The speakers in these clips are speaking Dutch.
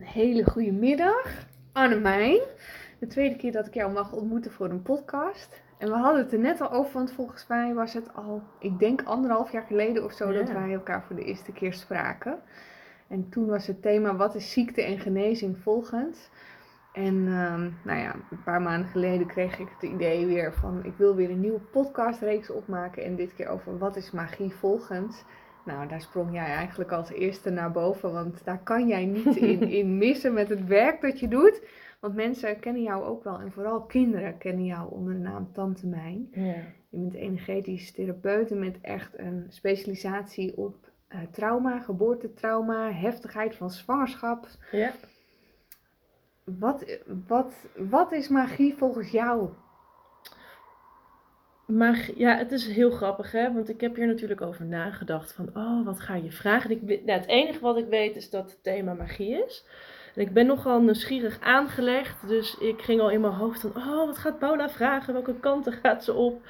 Een hele goede middag, Annemijn. De tweede keer dat ik jou mag ontmoeten voor een podcast. En we hadden het er net al over, want volgens mij was het al, ik denk anderhalf jaar geleden of zo, dat wij elkaar voor de eerste keer spraken. En toen was het thema, wat is ziekte en genezing volgens? En ehm, nou ja, een paar maanden geleden kreeg ik het idee weer van, ik wil weer een nieuwe podcastreeks opmaken. En dit keer over, wat is magie volgens? Nou, daar sprong jij eigenlijk als eerste naar boven, want daar kan jij niet in, in missen met het werk dat je doet. Want mensen kennen jou ook wel, en vooral kinderen kennen jou onder de naam Tante Mijn. Ja. Je bent energetisch therapeut met echt een specialisatie op eh, trauma, geboortetrauma, heftigheid van zwangerschap. ja. Wat, wat, wat is magie volgens jou? Maar ja, het is heel grappig, hè? Want ik heb hier natuurlijk over nagedacht van, oh, wat ga je vragen? Ik, nou, het enige wat ik weet is dat het thema magie is. En ik ben nogal nieuwsgierig aangelegd, dus ik ging al in mijn hoofd van, oh, wat gaat Paula vragen? Welke kanten gaat ze op?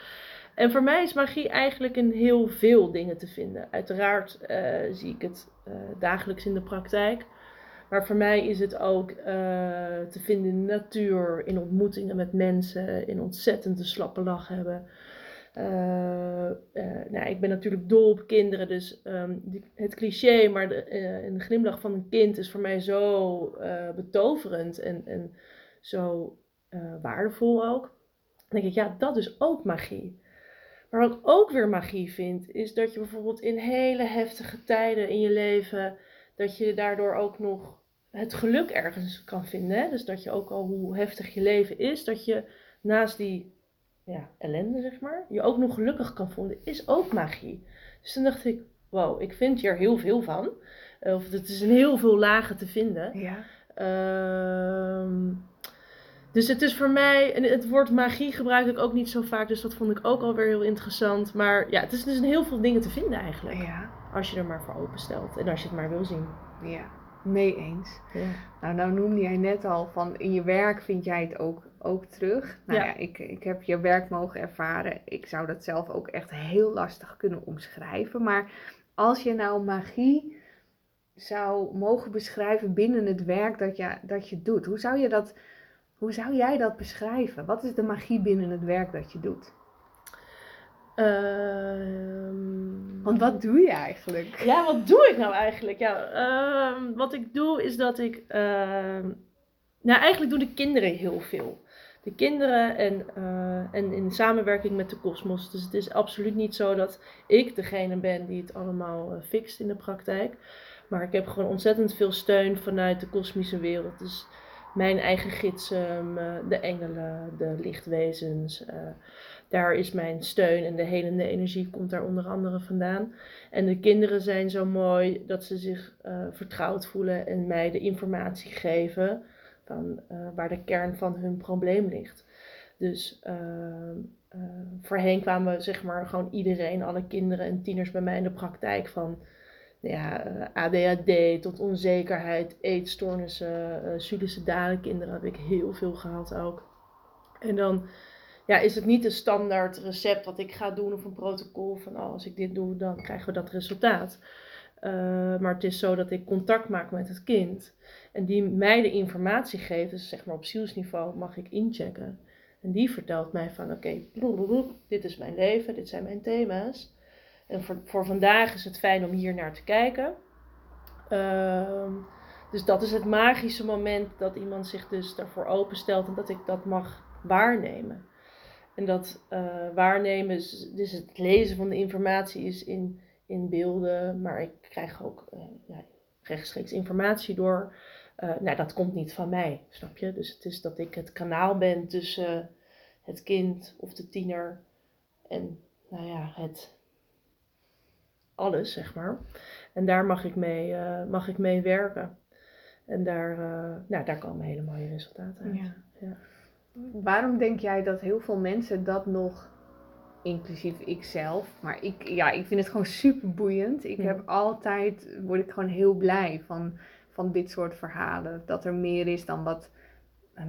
En voor mij is magie eigenlijk in heel veel dingen te vinden. Uiteraard eh, zie ik het eh, dagelijks in de praktijk. Maar voor mij is het ook eh, te vinden in de natuur, in ontmoetingen met mensen, in ontzettend een slappe lach hebben. Eh, eh, nou, ik ben natuurlijk dol op kinderen, dus ehm, het cliché, maar de, eh, een glimlach van een kind is voor mij zo eh, betoverend en, en zo eh, waardevol ook. Dan denk ik, ja, dat is ook magie. Maar wat ik ook weer magie vind, is dat je bijvoorbeeld in hele heftige tijden in je leven, dat je daardoor ook nog het geluk ergens kan vinden. Hè? Dus dat je ook al hoe heftig je leven is, dat je naast die ja, ellende, zeg maar, je ook nog gelukkig kan voelen, is ook magie. Dus toen dacht ik, wow, ik vind hier heel veel van. Eh, Of het is in heel veel lagen te vinden. Ja. Ehm, dus het is voor mij, en het woord magie gebruik ik ook niet zo vaak, dus dat vond ik ook alweer heel interessant. Maar ja, het is dus in heel veel dingen te vinden eigenlijk. Ja. Als je er maar voor openstelt en als je het maar wil zien. Ja. Mee eens. Ja. Nou, nou noemde jij net al van in je werk vind jij het ook, ook terug. Nou ja, Ja. ik, ik heb je werk mogen ervaren. Ik zou dat zelf ook echt heel lastig kunnen omschrijven. Maar als je nou magie zou mogen beschrijven binnen het werk dat je, dat je doet, hoe zou, je dat, hoe zou jij dat beschrijven? Wat is de magie binnen het werk dat je doet? Ehm, Want wat doe je eigenlijk? Ja, wat doe ik nou eigenlijk? Ja, ehm, wat ik doe is dat ik. ehm, nou, eigenlijk doen de kinderen heel veel. De kinderen en, eh, en in samenwerking met de kosmos. Dus het is absoluut niet zo dat ik degene ben die het allemaal eh, fixt in de praktijk. Maar ik heb gewoon ontzettend veel steun vanuit de kosmische wereld. Dus mijn eigen gidsen, eh, de engelen, de lichtwezens. Daar is mijn steun en de helende energie komt daar onder andere vandaan. En de kinderen zijn zo mooi dat ze zich eh, vertrouwd voelen en mij de informatie geven van eh, waar de kern van hun probleem ligt. Dus eh, eh, voorheen kwamen zeg maar gewoon iedereen, alle kinderen en tieners bij mij in de praktijk van nou ja, ADHD tot onzekerheid, eetstoornissen, suïcidale kinderen heb ik heel veel gehad ook. En dan ja, is het niet een standaard recept wat ik ga doen of een protocol van oh, als ik dit doe, dan krijgen we dat resultaat. Uh, maar het is zo dat ik contact maak met het kind en die mij de informatie geeft, dus zeg maar op zielsniveau mag ik inchecken. En die vertelt mij van oké, dit is mijn leven, dit zijn mijn thema's. En voor, voor vandaag is het fijn om hier naar te kijken. Uh, dus dat is het magische moment dat iemand zich dus daarvoor openstelt en dat ik dat mag waarnemen. En dat uh, waarnemen, is, dus het lezen van de informatie is in, in beelden, maar ik krijg ook uh, ja, rechtstreeks informatie door. Uh, nou, dat komt niet van mij, snap je? Dus het is dat ik het kanaal ben tussen het kind of de tiener en, nou ja, het alles, zeg maar. En daar mag ik mee, mag ik mee werken. En daar, nou, daar komen hele mooie resultaten uit. Ja. Ja. Waarom denk jij dat heel veel mensen dat nog, inclusief ikzelf, maar ik, ja, ik vind het gewoon super boeiend. Ik Ja. heb altijd, word ik gewoon heel blij van, van dit soort verhalen. Dat er meer is dan wat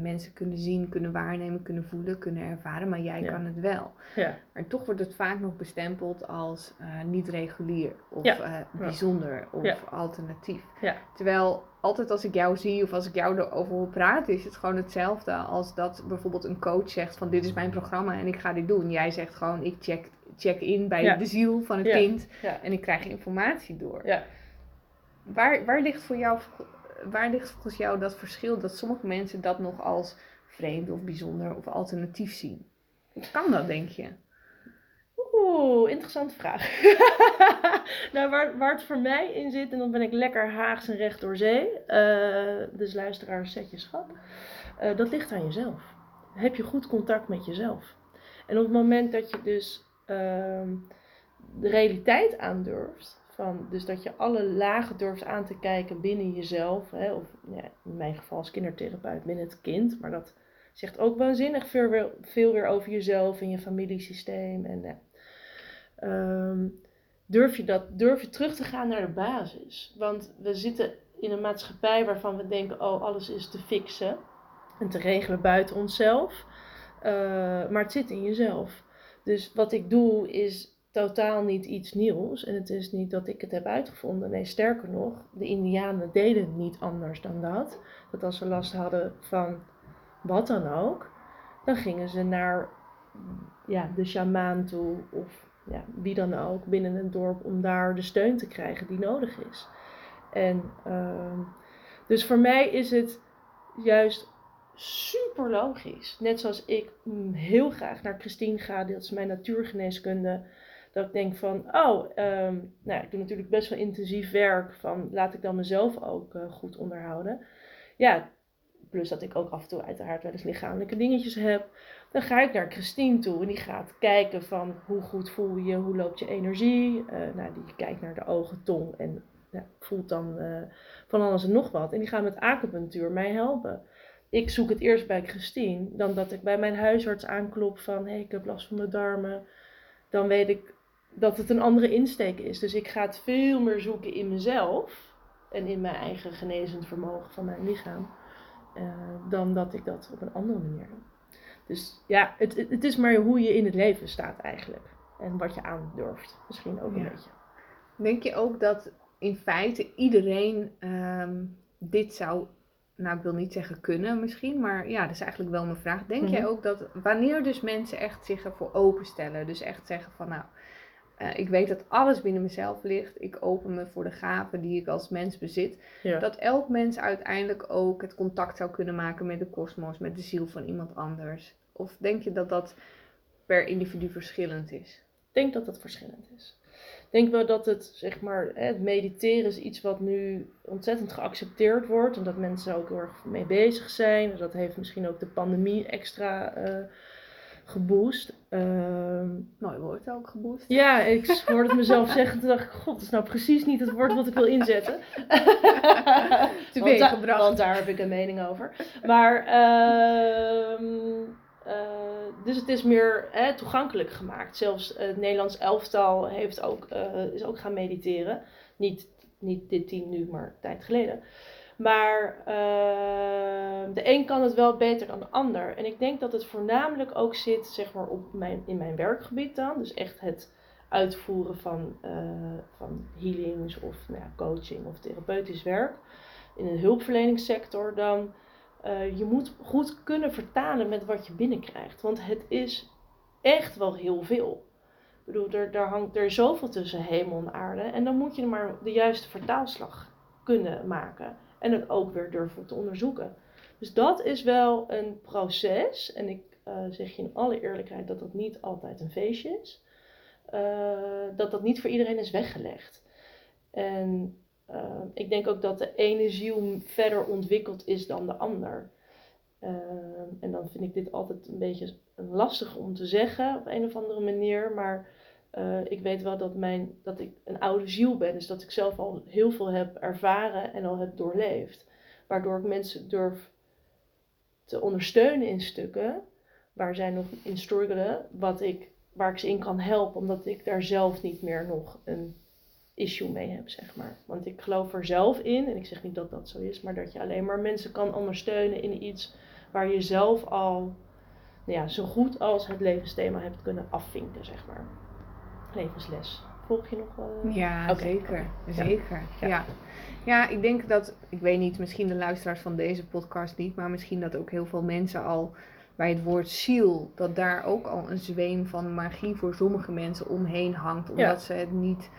mensen kunnen zien, kunnen waarnemen, kunnen voelen, kunnen ervaren, maar jij Ja. kan het wel. Ja. Maar toch wordt het vaak nog bestempeld als eh, niet regulier of Ja. eh, bijzonder of alternatief. Ja. Terwijl altijd als ik jou zie of als ik jou erover hoor praten, is het gewoon hetzelfde als dat bijvoorbeeld een coach zegt van dit is mijn programma en ik ga dit doen. Jij zegt gewoon ik check, check in bij de ziel van het kind en ik krijg informatie door. Ja. Waar, waar, ligt voor jou, waar ligt volgens jou dat verschil dat sommige mensen dat nog als vreemd of bijzonder of alternatief zien? Hoe kan dat, denk je? Oeh, interessante vraag. nou, waar, waar het voor mij in zit, en dan ben ik lekker Haags en recht door zee. eh, dus luisteraars, zet je schat. Eh, dat ligt aan jezelf. Heb je goed contact met jezelf. En op het moment dat je dus ehm, de realiteit aandurft, van, dus dat je alle lagen durft aan te kijken binnen jezelf, hè, of ja, in mijn geval als kindertherapeut binnen het kind, maar dat zegt ook waanzinnig veel weer, veel weer over jezelf en je familiesysteem. En. Ehm, durf, je dat, durf je terug te gaan naar de basis. Want we zitten in een maatschappij waarvan we denken, oh, alles is te fixen en te regelen buiten onszelf. Eh, maar het zit in jezelf. Dus wat ik doe is totaal niet iets nieuws. En het is niet dat ik het heb uitgevonden. Nee, sterker nog, de Indianen deden niet anders dan dat. Dat als ze last hadden van wat dan ook, dan gingen ze naar ja, de sjamaan toe of ja, wie dan ook binnen het dorp om daar de steun te krijgen die nodig is. En ehm, dus voor mij is het juist super logisch. Net zoals ik mm, heel graag naar Christine ga, dat is mijn natuurgeneeskunde. Dat ik denk van, oh, ehm, nou, ik doe natuurlijk best wel intensief werk. Van laat ik dan mezelf ook eh, goed onderhouden. Ja, plus dat ik ook af en toe uiteraard wel eens lichamelijke dingetjes heb. Dan ga ik naar Christine toe en die gaat kijken van hoe goed voel je, hoe loopt je energie. Eh, nou, die kijkt naar de ogen, tong en ja, voelt dan eh, van alles en nog wat. En die gaat met acupunctuur mij helpen. Ik zoek het eerst bij Christine, dan dat ik bij mijn huisarts aanklop van hé, hey, ik heb last van mijn darmen. Dan weet ik dat het een andere insteek is. Dus ik ga het veel meer zoeken in mezelf en in mijn eigen genezend vermogen van mijn lichaam. eh, dan dat ik dat op een andere manier doe. Dus ja, het, het, is maar hoe je in het leven staat eigenlijk. En wat je aandurft. Misschien ook een Ja. beetje. Denk je ook dat in feite iedereen ehm, dit zou, nou ik wil niet zeggen kunnen misschien, maar ja, dat is eigenlijk wel mijn vraag. Denk Mhm. jij ook dat wanneer dus mensen echt zich ervoor openstellen, dus echt zeggen van nou, eh, ik weet dat alles binnen mezelf ligt, ik open me voor de gaven die ik als mens bezit, Ja. dat elk mens uiteindelijk ook het contact zou kunnen maken met de kosmos, met de ziel van iemand anders? Of denk je dat dat per individu verschillend is? Ik denk dat dat verschillend is. Ik denk wel dat het, zeg maar, het mediteren is iets wat nu ontzettend geaccepteerd wordt. En dat mensen ook heel erg mee bezig zijn. Dat heeft misschien ook de pandemie extra eh geboost. Ehm, Mooi woord ook geboost. ja, ik hoorde het mezelf zeggen. Toen dacht ik, god, dat is nou precies niet het woord wat ik wil inzetten. want, Teweeg da- gebracht. want daar heb ik een mening over. Maar, ehm, eh, dus het is meer hè, toegankelijk gemaakt. Zelfs het Nederlands elftal heeft ook, eh, is ook gaan mediteren. Niet, niet dit team nu, maar een tijd geleden. Maar ehm, de een kan het wel beter dan de ander. En ik denk dat het voornamelijk ook zit zeg maar, op mijn, in mijn werkgebied dan. Dus echt het uitvoeren van, eh, van healings of nou ja, coaching of therapeutisch werk. In de hulpverleningssector dan. eh, je moet goed kunnen vertalen met wat je binnenkrijgt. Want het is echt wel heel veel. Ik bedoel, er, hangt er zoveel tussen hemel en aarde. En dan moet je maar de juiste vertaalslag kunnen maken. En het ook weer durven te onderzoeken. Dus dat is wel een proces. En ik eh, zeg je in alle eerlijkheid dat dat niet altijd een feestje is. Eh, dat dat niet voor iedereen is weggelegd. En eh, ik denk ook dat de ene ziel verder ontwikkeld is dan de ander. En dan vind ik dit altijd een beetje lastig om te zeggen op een of andere manier. Maar eh, ik weet wel dat, mijn, dat ik een oude ziel ben. Dus dat ik zelf al heel veel heb ervaren en al heb doorleefd. Waardoor ik mensen durf te ondersteunen in stukken waar zij nog in struggelen. Wat ik, waar ik ze in kan helpen, omdat ik daar zelf niet meer nog een issue mee heb, zeg maar. Want ik geloof er zelf in, en ik zeg niet dat dat zo is, maar dat je alleen maar mensen kan ondersteunen in iets waar je zelf al nou ja, zo goed als het levensthema hebt kunnen afvinken, zeg maar. Levensles. Volg je nog? Uh... Ja, zeker. Zeker. Ja. Ja. Ja. ik denk dat, ik weet niet, misschien de luisteraars van deze podcast niet, maar misschien dat ook heel veel mensen al bij het woord ziel, dat daar ook al een zweem van magie voor sommige mensen omheen hangt, omdat ze het niet,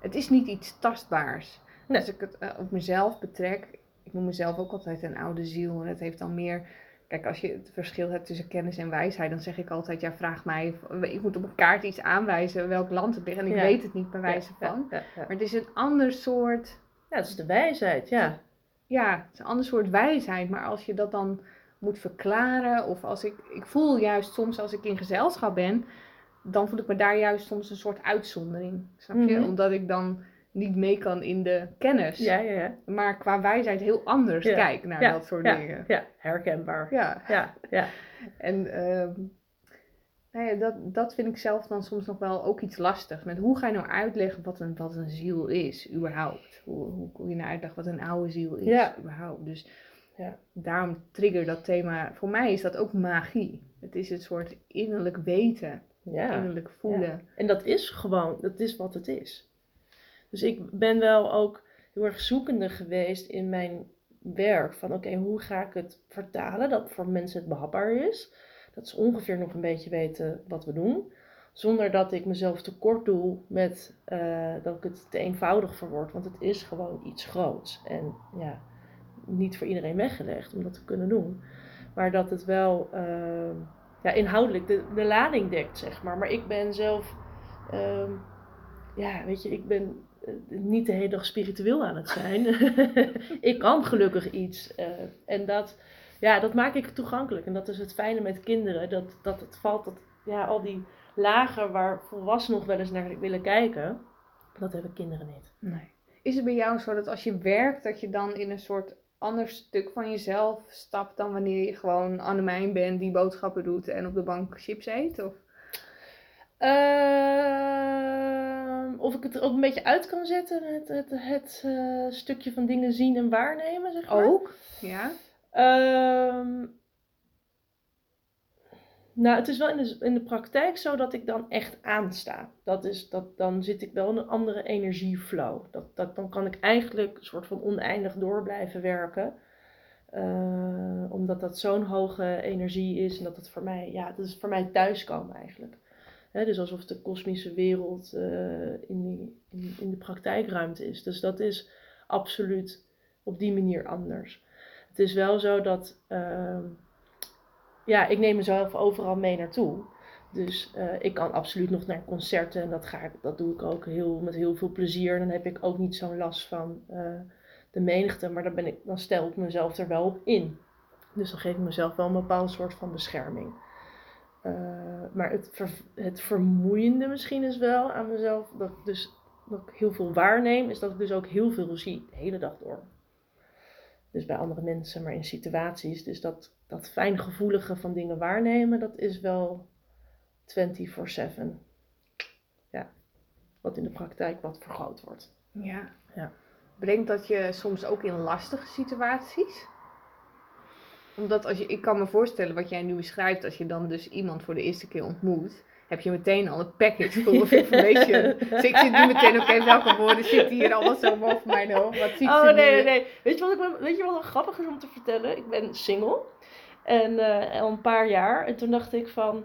het is niet iets tastbaars. Nee. Als ik het eh, op mezelf betrek, ik noem mezelf ook altijd een oude ziel en het heeft dan meer Kijk, als je het verschil hebt tussen kennis en wijsheid, dan zeg ik altijd, ja, vraag mij, ik moet op een kaart iets aanwijzen welk land het ligt en ik Ja. weet het niet bij wijze Ja, van. Ja. Maar het is een ander soort, Ja, dat is de wijsheid, ja. ja, het is een ander soort wijsheid. Maar als je dat dan moet verklaren, of als ik, ik voel juist soms als ik in gezelschap ben, dan voel ik me daar juist soms een soort uitzondering. Snap je? Mhm. Omdat ik dan niet mee kan in de kennis, Ja, ja, ja. maar qua wijsheid heel anders Ja. kijk naar Ja, dat soort ja, dingen. Ja, herkenbaar. Ja. Ja, ja. En ehm, nou ja, dat, dat vind ik zelf dan soms nog wel ook iets lastig. Met hoe ga je nou uitleggen wat een, wat een ziel is, überhaupt? Hoe, hoe kun je nou uitleggen wat een oude ziel is, überhaupt? Dus Ja. daarom trigger dat thema. Voor mij is dat ook magie. Het is een soort innerlijk weten, ja. innerlijk voelen. En dat is gewoon, dat is wat het is. Dus ik ben wel ook heel erg zoekende geweest in mijn werk. Van oké, hoe ga ik het vertalen dat voor mensen het behapbaar is. Dat ze ongeveer nog een beetje weten wat we doen. Zonder dat ik mezelf tekort doe met eh, dat ik het te eenvoudig verwoord. Want het is gewoon iets groots. En ja, niet voor iedereen weggelegd om dat te kunnen doen. Maar dat het wel eh, ja, inhoudelijk de, de lading dekt, zeg maar. Maar ik ben zelf, ehm, ja, weet je, ik ben niet de hele dag spiritueel aan het zijn. ik kan gelukkig iets. eh, en dat, ja, dat maak ik toegankelijk. En dat is het fijne met kinderen. Dat, dat het valt, dat, ja, al die lagen waar volwassenen nog wel eens naar willen kijken, dat hebben kinderen niet. Nee. Is het bij jou zo dat als je werkt, dat je dan in een soort ander stuk van jezelf stapt dan wanneer je gewoon Annemijn bent die boodschappen doet en op de bank chips eet? Of? Ehm, of ik het er ook een beetje uit kan zetten, het, het, het eh, stukje van dingen zien en waarnemen, zeg maar. Ook? Ja. Ehm, nou, het is wel in de, in de praktijk zo dat ik dan echt aansta. Dat is, dat, dan zit ik wel in een andere energieflow. Dat, dat, dan kan ik eigenlijk een soort van oneindig door blijven werken. Eh, omdat dat zo'n hoge energie is en dat het voor mij, ja, dat is voor mij thuiskomen eigenlijk. Dus alsof de kosmische wereld eh, in, die, in, in de praktijkruimte is. Dus dat is absoluut op die manier anders. Het is wel zo dat, ehm, ja, ik neem mezelf overal mee naartoe. Dus eh, ik kan absoluut nog naar concerten en dat, ga ik, dat doe ik ook heel, met heel veel plezier. Dan heb ik ook niet zo'n last van eh, de menigte, maar dan, ben ik, dan stel ik mezelf er wel op in. Dus dan geef ik mezelf wel een bepaald soort van bescherming. Eh, maar het, ver- het vermoeiende misschien is wel aan mezelf, dat ik, dus, dat ik heel veel waarneem, is dat ik dus ook heel veel zie de hele dag door. Dus bij andere mensen, maar in situaties. Dus dat, dat fijngevoelige van dingen waarnemen, dat is wel 24-7. Ja, wat in de praktijk wat vergroot wordt. Ja. Ja. Brengt dat je soms ook in lastige situaties? Omdat als je, ik kan me voorstellen wat jij nu beschrijft, als je dan dus iemand voor de eerste keer ontmoet, heb je meteen al een package full of information. dus ik zit nu meteen, oké, welke woorden zitten hier allemaal zo boven mijn hoofd? Wat ziet Oh ze nee, nee, nee. Weet je wat, ik, weet je wat grappig is om te vertellen? Ik ben single. En eh, al een paar jaar. En toen dacht ik van...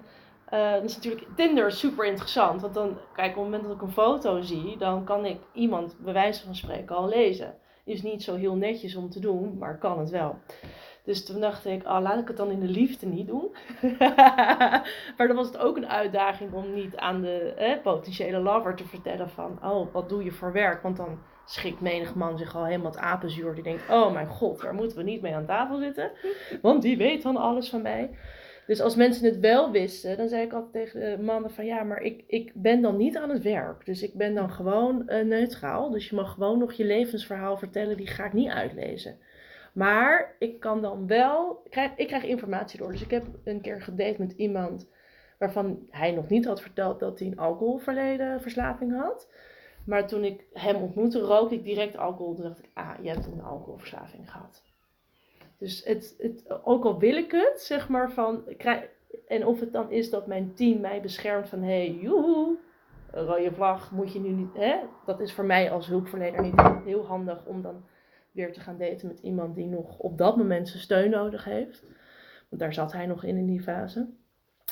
eh dat is natuurlijk Tinder is super interessant. Want dan, kijk, op het moment dat ik een foto zie... Dan kan ik iemand bij wijze van spreken al lezen. Is niet zo heel netjes om te doen, maar kan het wel. Dus toen dacht ik, ah, laat ik het dan in de liefde niet doen. maar dan was het ook een uitdaging om niet aan de potentiële lover te vertellen van... Oh, wat doe je voor werk? Want dan schikt menig man zich al helemaal het apenzuur. Die denkt, oh mijn god, daar moeten we niet mee aan tafel zitten. Want die weet dan alles van mij. Dus als mensen het wel wisten, dan zei ik altijd tegen de mannen van... Ja, maar ik, ik ben dan niet aan het werk. Dus ik ben dan gewoon eh, neutraal. Dus je mag gewoon nog je levensverhaal vertellen. Die ga ik niet uitlezen. Maar ik kan dan wel... Ik krijg, ik krijg informatie door. Dus ik heb een keer gedate met iemand... waarvan hij nog niet had verteld dat hij een alcoholverleden verslaving had... Maar toen ik hem ontmoette, rook ik direct alcohol. Toen dacht ik, ah, je hebt een alcoholverslaving gehad. Dus het, het, ook al wil ik het, zeg maar van. En of het dan is dat mijn team mij beschermt van hé, hey, joehoe, rode vlag moet je nu niet. Hè? Dat is voor mij als hulpverlener niet heel handig om dan weer te gaan daten met iemand die nog op dat moment zijn steun nodig heeft. Want daar zat hij nog in in die fase.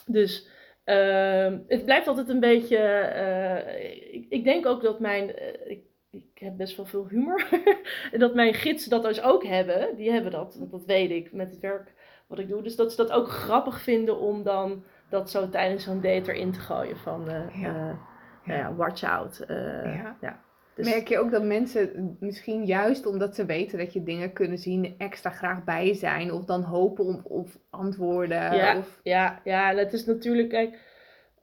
Dus uh, het blijft altijd een beetje. Uh, ik, ik, denk ook dat mijn. Uh, ik, ik, heb best wel veel humor. dat mijn gidsen dat dus ook hebben. Die hebben dat, dat weet ik met het werk wat ik doe. Dus dat ze dat ook grappig vinden om dan dat zo tijdens zo'n date erin te gooien. Van uh, ja. ja. watch out. ja. ja. Dus... Merk je ook dat mensen misschien juist omdat ze weten dat je dingen kunnen zien, extra graag bij zijn of dan hopen op, op antwoorden? Ja, of... ja, ja, dat is natuurlijk, kijk,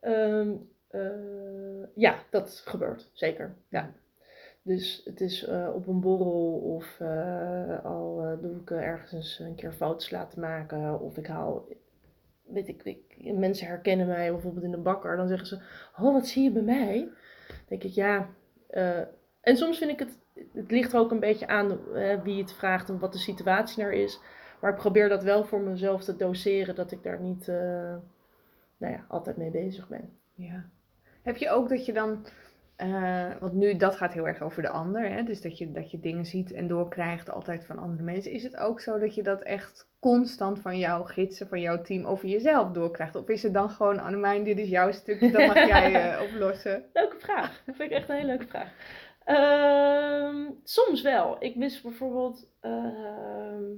ehm, eh, ja, dat gebeurt, zeker. Ja. Dus het is uh, op een borrel of uh, al doe ik ergens eens een keer foto's laten maken of ik haal weet ik, ik, mensen herkennen mij bijvoorbeeld in de bakker, dan zeggen ze: Oh, wat zie je bij mij? Dan denk ik, ja, en soms vind ik het, het ligt er ook een beetje aan wie het vraagt en wat de situatie er is. Maar ik probeer dat wel voor mezelf te doseren, dat ik daar niet uh, nou ja, altijd mee bezig ben. Ja. Heb je ook dat je dan, uh, want nu dat gaat heel erg over de ander, hè? dus dat je, dat je dingen ziet en doorkrijgt altijd van andere mensen. Is het ook zo dat je dat echt constant van jouw gidsen, van jouw team over jezelf doorkrijgt? Of is het dan gewoon, Annemijn, dit is jouw stukje, dat mag jij uh, oplossen? Leuke vraag. Dat vind ik echt een hele leuke vraag. Uh, soms wel. Ik mis bijvoorbeeld. Uh,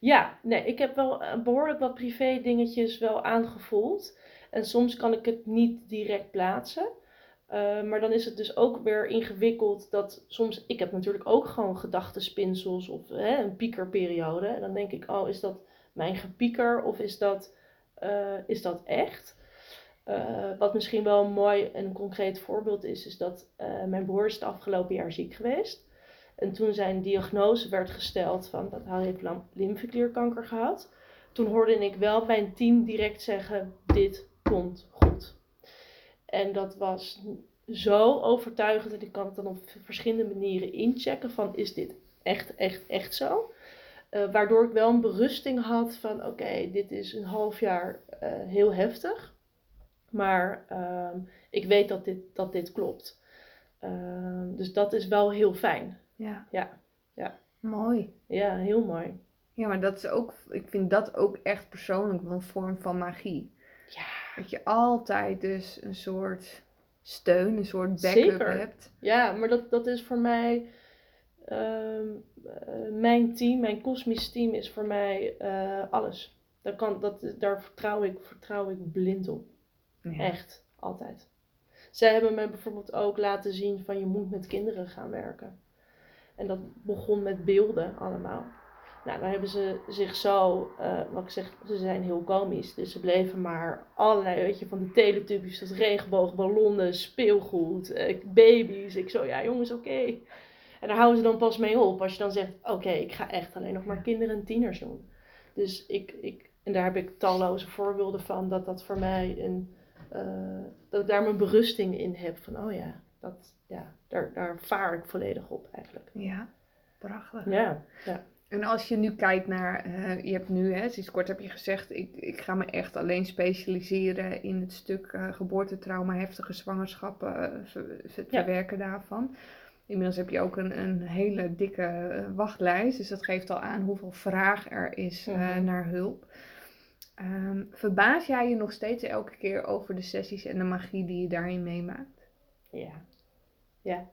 ja, nee, ik heb wel behoorlijk wat privé dingetjes wel aangevoeld. En soms kan ik het niet direct plaatsen. Uh, maar dan is het dus ook weer ingewikkeld dat soms, ik heb natuurlijk ook gewoon gedachtenspinsels of hè, een piekerperiode. En dan denk ik, oh, is dat mijn gepieker of is dat, uh, is dat echt? Uh, wat misschien wel een mooi en concreet voorbeeld is, is dat uh, mijn broer is het afgelopen jaar ziek geweest. En toen zijn diagnose werd gesteld van dat hij heeft lymfeklierkanker gehad. Toen hoorde ik wel mijn team direct zeggen, dit komt goed. En dat was zo overtuigend en ik kan het dan op verschillende manieren inchecken van is dit echt, echt, echt zo. Uh, waardoor ik wel een berusting had van oké, dit is een half jaar heel heftig. Maar ehm, ik weet dat dit, dat dit klopt. Ehm, dus dat is wel heel fijn. Ja. ja. Ja. Mooi. Ja, heel mooi. Ja, maar dat is ook, ik vind dat ook echt persoonlijk een vorm van magie. Ja. Dat je altijd dus een soort steun, een soort backup hebt. Ja, maar dat, dat is voor mij, ehm, eh, mijn team, mijn kosmisch team is voor mij uh, alles. Daar, kan, dat, daar vertrouw, ik, vertrouw ik blind op. Echt, altijd. Zij hebben me bijvoorbeeld ook laten zien van je moet met kinderen gaan werken. En dat begon met beelden allemaal. Nou, dan hebben ze zich zo, uh, wat ik zeg, ze zijn heel komisch. Dus ze bleven maar allerlei, weet je, van de teletubbies tot regenboogballonnen, speelgoed, uh, baby's. Ik zo, ja jongens, oké. En daar houden ze dan pas mee op als je dan zegt, oké, ik ga echt alleen nog maar kinderen en tieners doen. Dus ik, ik, en daar heb ik talloze voorbeelden van, dat dat voor mij een uh, dat ik daar mijn berusting in heb. Van oh ja, dat, ja daar, daar vaar ik volledig op eigenlijk. Ja, prachtig. Ja, ja. En als je nu kijkt naar, uh, je hebt nu, hè, sinds kort heb je gezegd, ik, ik ga me echt alleen specialiseren in het stuk uh, geboortetrauma, heftige zwangerschappen, het verwerken daarvan. Inmiddels heb je ook een, een hele dikke wachtlijst, dus dat geeft al aan hoeveel vraag er is mhm. naar hulp. Um, verbaas jij je nog steeds elke keer over de sessies en de magie die je daarin meemaakt? Ja. Ja.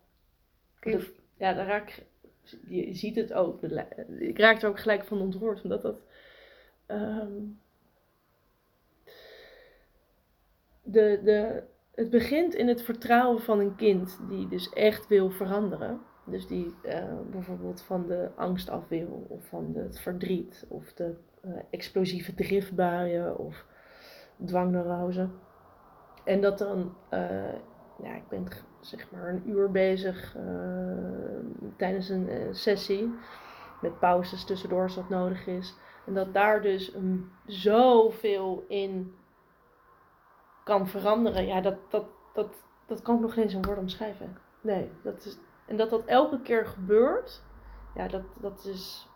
ja, dan raak je ziet het ook. Ik raak er ook gelijk van ontroerd, omdat dat. Um, de, de, het begint in het vertrouwen van een kind die dus echt wil veranderen. Dus die uh, bijvoorbeeld van de angst af wil, of van het verdriet, of de explosieve driftbuien of dwangneurose. En dat dan, uh, ja, ik ben zeg maar een uur bezig uh, tijdens een sessie, met pauzes tussendoor als dat nodig is. En dat daar dus zoveel in kan veranderen. Ja, dat, dat, dat, dat kan ik nog geen zo'n woord omschrijven. Nee, dat is, en dat dat elke keer gebeurt, ja, dat, dat is,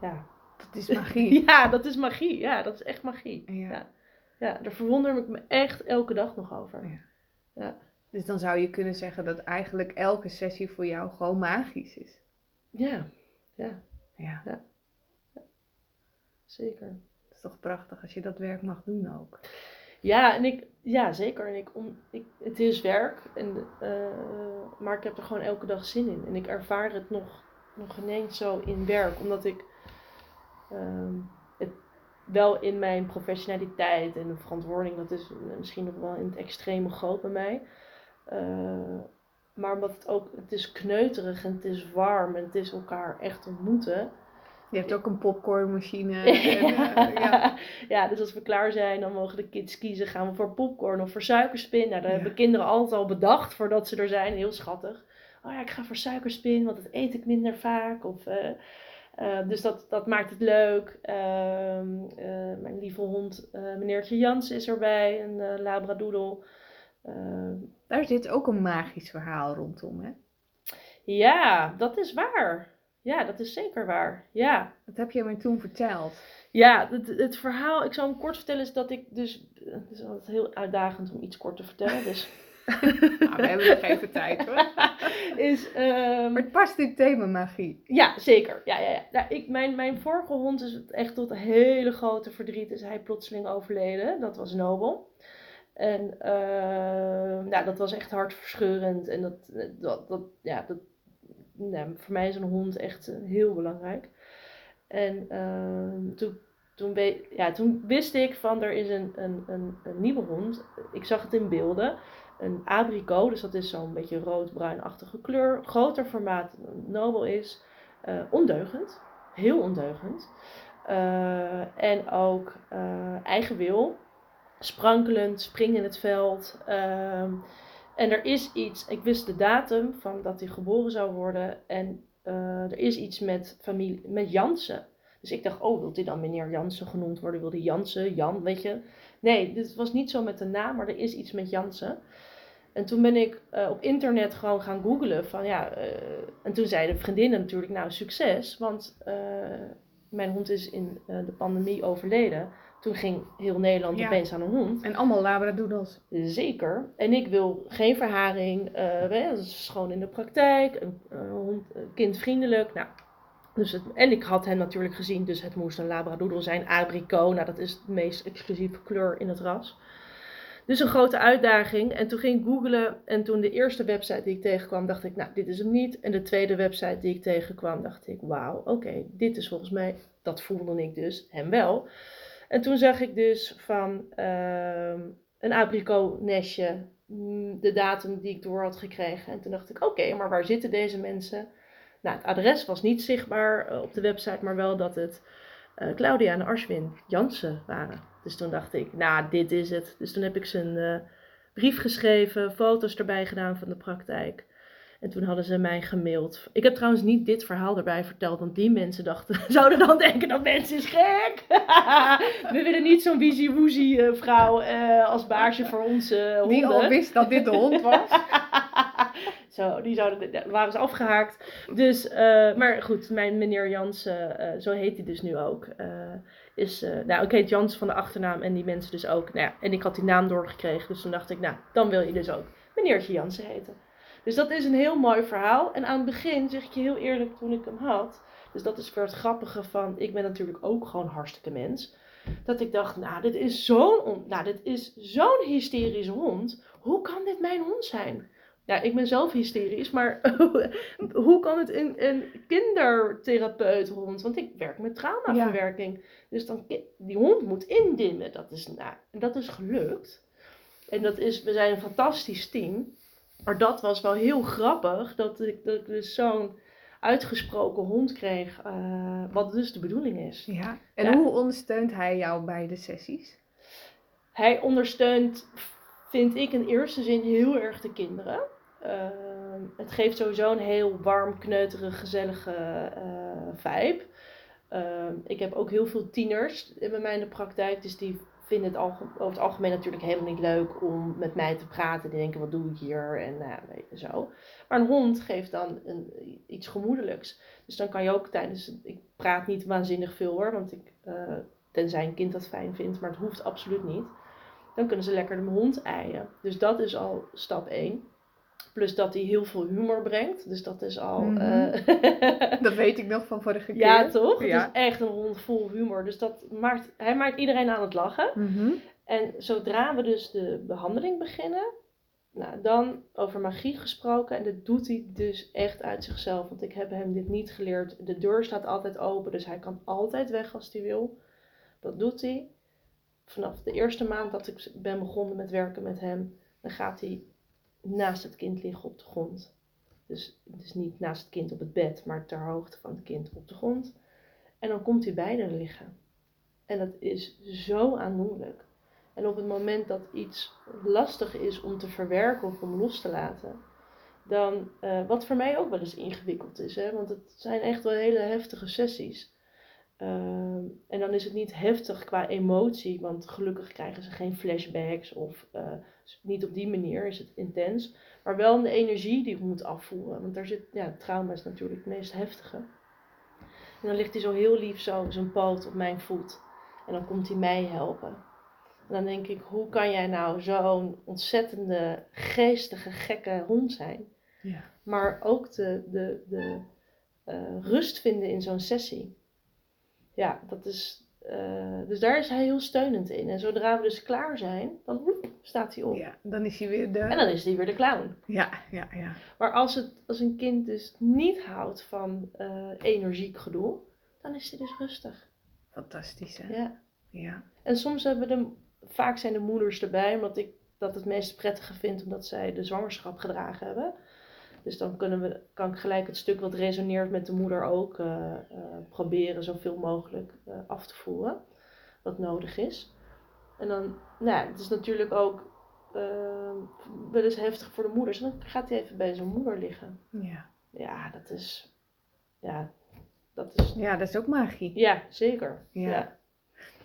ja, Dat is magie. Ja, dat is magie. Ja, dat is echt magie. Ja. Ja, ja daar verwonder ik me echt elke dag nog over. Ja. Ja, Dus dan zou je kunnen zeggen dat eigenlijk elke sessie voor jou gewoon magisch is. ja, ja Ja, zeker. dat is toch prachtig als je dat werk mag doen ook. Ja, en ik, ja zeker. En ik, om, ik, het is werk, en, eh, maar ik heb er gewoon elke dag zin in. En ik ervaar het nog, nog ineens zo in werk, omdat ik ehm, het wel in mijn professionaliteit en de verantwoording, dat is misschien nog wel in het extreme groot bij mij. Eh, maar omdat het ook, het is kneuterig en het is warm en het is elkaar echt ontmoeten. Je hebt ook een popcornmachine. En, eh, ja. ja, dus als we klaar zijn, dan mogen de kids kiezen. Gaan we voor popcorn of voor suikerspin? Nou, dat Ja. hebben kinderen altijd al bedacht voordat ze er zijn. Heel schattig. Oh ja, ik ga voor suikerspin, want dat eet ik minder vaak. Of, eh, eh, dus dat, dat maakt het leuk. Ehm, eh, mijn lieve hond, eh, meneertje Jans, is erbij. Een labradoodle. Ehm, Daar zit ook een magisch verhaal rondom, hè? ja, dat is waar. Ja, dat is zeker waar. Ja. Dat heb je me toen verteld. Ja, het, het verhaal, ik zal hem kort vertellen, is dat ik dus. Het is altijd heel uitdagend om iets kort te vertellen. Dus. Nou, we hebben nog even tijd hoor. is, ehm, Maar het past in thema magie. ja, zeker. Ja, ja, ja. Nou, ik, mijn, mijn vorige hond is echt tot een hele grote verdriet. Is hij plotseling overleden. Dat was Nobel. En ehm, nou, dat was echt hartverscheurend. En dat, dat, dat, ja, dat, nou, voor mij is een hond echt eh, heel belangrijk. En ehm, toen, toen, ja, toen wist ik van er is een, een, een, een nieuwe hond. Ik zag het in beelden. Een abricot, dus dat is zo'n beetje rood-bruinachtige kleur. Groter formaat Nobel is. Eh, ondeugend. Heel ondeugend. Eh, en ook eh, eigen wil. Sprankelend, spring in het veld. Ehm, en er is iets, ik wist de datum van dat hij geboren zou worden. En er is iets met familie, met Jansen. Dus ik dacht, oh, wil hij dan meneer Jansen genoemd worden? Wil hij Jansen, Jan, weet je? Nee, dit was niet zo met de naam, maar er is iets met Jansen. En toen ben ik eh, op internet gewoon gaan googlen van ja. eh, en toen zeiden vriendinnen natuurlijk, nou succes. Want eh, mijn hond is in de pandemie overleden. Toen ging heel Nederland Ja. opeens aan een hond. En allemaal labradoodles. Zeker. En ik wil geen verharing. eh, dat is gewoon in de praktijk. Hond, kindvriendelijk. Nou, dus het, en ik had hem natuurlijk gezien. Dus het moest een labradoodle zijn. Abricot. Nou, dat is de meest exclusieve kleur in het ras. Dus een grote uitdaging. En toen ging ik googlen. En toen de eerste website die ik tegenkwam, dacht ik, nou, dit is hem niet. En de tweede website die ik tegenkwam, dacht ik, wauw, oké, dit is volgens mij, dat voelde ik dus, hem wel. En toen zag ik dus van ehm, een abricot nestje, mm, de datum die ik door had gekregen. En toen dacht ik, oké, maar waar zitten deze mensen? Nou, het adres was niet zichtbaar eh, op de website, maar wel dat het eh, Claudia en Arswin Jansen waren. Dus toen dacht ik, nou, dit is het. Dus toen heb ik ze een eh, brief geschreven, foto's erbij gedaan van de praktijk. En toen hadden ze mij gemaild. Ik heb trouwens niet dit verhaal erbij verteld, want die mensen dachten, zouden dan denken dat mensen is gek. We willen niet zo'n wiezie-woezie eh, vrouw eh, als baasje voor onze honden. Die al wist dat dit de hond was. zo, die zouden, waren ze afgehaakt. Dus, maar goed, mijn meneer Jansen, zo heet hij dus nu ook. Is, eh, nou, heet Jans van de achternaam en die mensen dus ook. Nou ja, en ik had die naam doorgekregen, dus toen dacht ik, nou, dan wil je dus ook meneertje Jansen heten. Dus dat is een heel mooi verhaal. En aan het begin, zeg ik je heel eerlijk, toen ik hem had. Dus dat is weer het grappige van, ik ben natuurlijk ook gewoon hartstikke mens. Dat ik dacht, nou, dit is zo'n on- nou, dit is zo'n hysterische hond. Hoe kan dit mijn hond zijn? Ja, ik ben zelf hysterisch, maar hoe kan het een, een kindertherapeuthond? Want ik werk met traumaverwerking. Dus dan, die hond moet indimmen. Dat is, nou, en dat is gelukt. En dat is, we zijn een fantastisch team. Maar dat was wel heel grappig, dat ik, dat ik dus zo'n uitgesproken hond kreeg, eh, wat dus de bedoeling is. Ja. En Ja. hoe ondersteunt hij jou bij de sessies? Hij ondersteunt, vind ik in eerste zin, heel erg de kinderen. Ehm, het geeft sowieso een heel warm, kneuterige, gezellige eh vibe. Ehm, ik heb ook heel veel tieners bij mij in de praktijk, dus die vinden het over het algemeen natuurlijk helemaal niet leuk om met mij te praten. Die denken, wat doe ik hier? En nou zo. Maar een hond geeft dan een, iets gemoedelijks. Dus dan kan je ook tijdens... Ik praat niet waanzinnig veel hoor, want ik... eh, tenzij een kind dat fijn vindt, maar het hoeft absoluut niet. Dan kunnen ze lekker de hond eien. Dus dat is al stap 1. Plus dat hij heel veel humor brengt. Dus dat is al... Mhm. eh, Dat weet ik nog van vorige keer. ja, toch? Ja. Het is echt een hond vol humor. Dus dat maakt, hij maakt iedereen aan het lachen. Mhm. En zodra we dus de behandeling beginnen, nou, dan over magie gesproken. En dat doet hij dus echt uit zichzelf. Want ik heb hem dit niet geleerd. De deur staat altijd open, dus hij kan altijd weg als hij wil. Dat doet hij. Vanaf de eerste maand dat ik ben begonnen met werken met hem, dan gaat hij naast het kind liggen op de grond. Dus, dus niet naast het kind op het bed, maar ter hoogte van het kind op de grond. En dan komt hij bij liggen. En dat is zo aandoenlijk. En op het moment dat iets lastig is om te verwerken of om los te laten, dan, eh, wat voor mij ook wel eens ingewikkeld is, hè, want het zijn echt wel hele heftige sessies. Ehm, en dan is het niet heftig qua emotie, want gelukkig krijgen ze geen flashbacks of eh, niet op die manier is het intens. Maar wel in de energie die ik moet afvoeren. Want daar zit, ja, trauma is natuurlijk het meest heftige. En dan ligt hij zo heel lief zo, zijn poot op mijn voet. En dan komt hij mij helpen. En dan denk ik, hoe kan jij nou zo'n ontzettende, geestige, gekke hond zijn? Ja. Maar ook de, de, de eh, rust vinden in zo'n sessie. Ja, dat is. eh, dus daar is hij heel steunend in. En zodra we dus klaar zijn, dan woep, staat hij op. ja, dan is hij weer de... En dan is hij weer de clown. Ja, ja, ja. Maar als, het, als een kind dus niet houdt van eh, energiek gedoe, dan is hij dus rustig. Fantastisch, hè? Ja. Ja. En soms hebben de, vaak zijn de moeders erbij, omdat ik dat het meest prettige vind, omdat zij de zwangerschap gedragen hebben. Dus dan kunnen we, kan ik gelijk het stuk wat resoneert met de moeder ook eh, eh, proberen zoveel mogelijk eh, af te voeren, wat nodig is. En dan, nou ja, het is natuurlijk ook wel eens heftig voor de moeders. Dan gaat hij even bij zijn moeder liggen. Ja. Ja, dat is, ja, dat is, ja, dat is ook magie. ja, zeker. Ja. ja.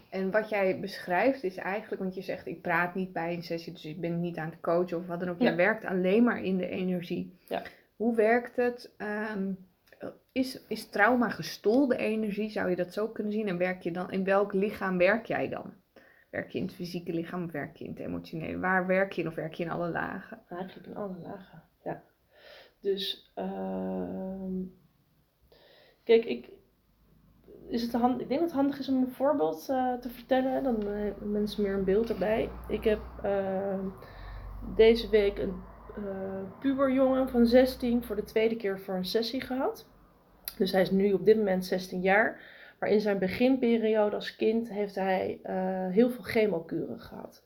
En wat jij beschrijft is eigenlijk, want je zegt ik praat niet bij een sessie, dus ik ben niet aan het coachen of wat dan ook. Ja. Jij werkt alleen maar in de energie. Ja. Hoe werkt het? Ehm, is, is trauma gestolde energie? Zou je dat zo kunnen zien? En werk je dan, in welk lichaam werk jij dan? Werk je in het fysieke lichaam of werk je in het emotionele? Waar werk je in of werk je in alle lagen? Eigenlijk in alle lagen, ja. Dus, ehm, kijk, ik, is het hand, ik denk dat het handig is om een voorbeeld eh, te vertellen. Dan eh, hebben mensen meer een beeld erbij. Ik heb ehm, deze week een eh puberjongen van 16 voor de tweede keer voor een sessie gehad. Dus hij is nu op dit moment 16 jaar. Maar in zijn beginperiode als kind heeft hij eh, heel veel chemokuren gehad.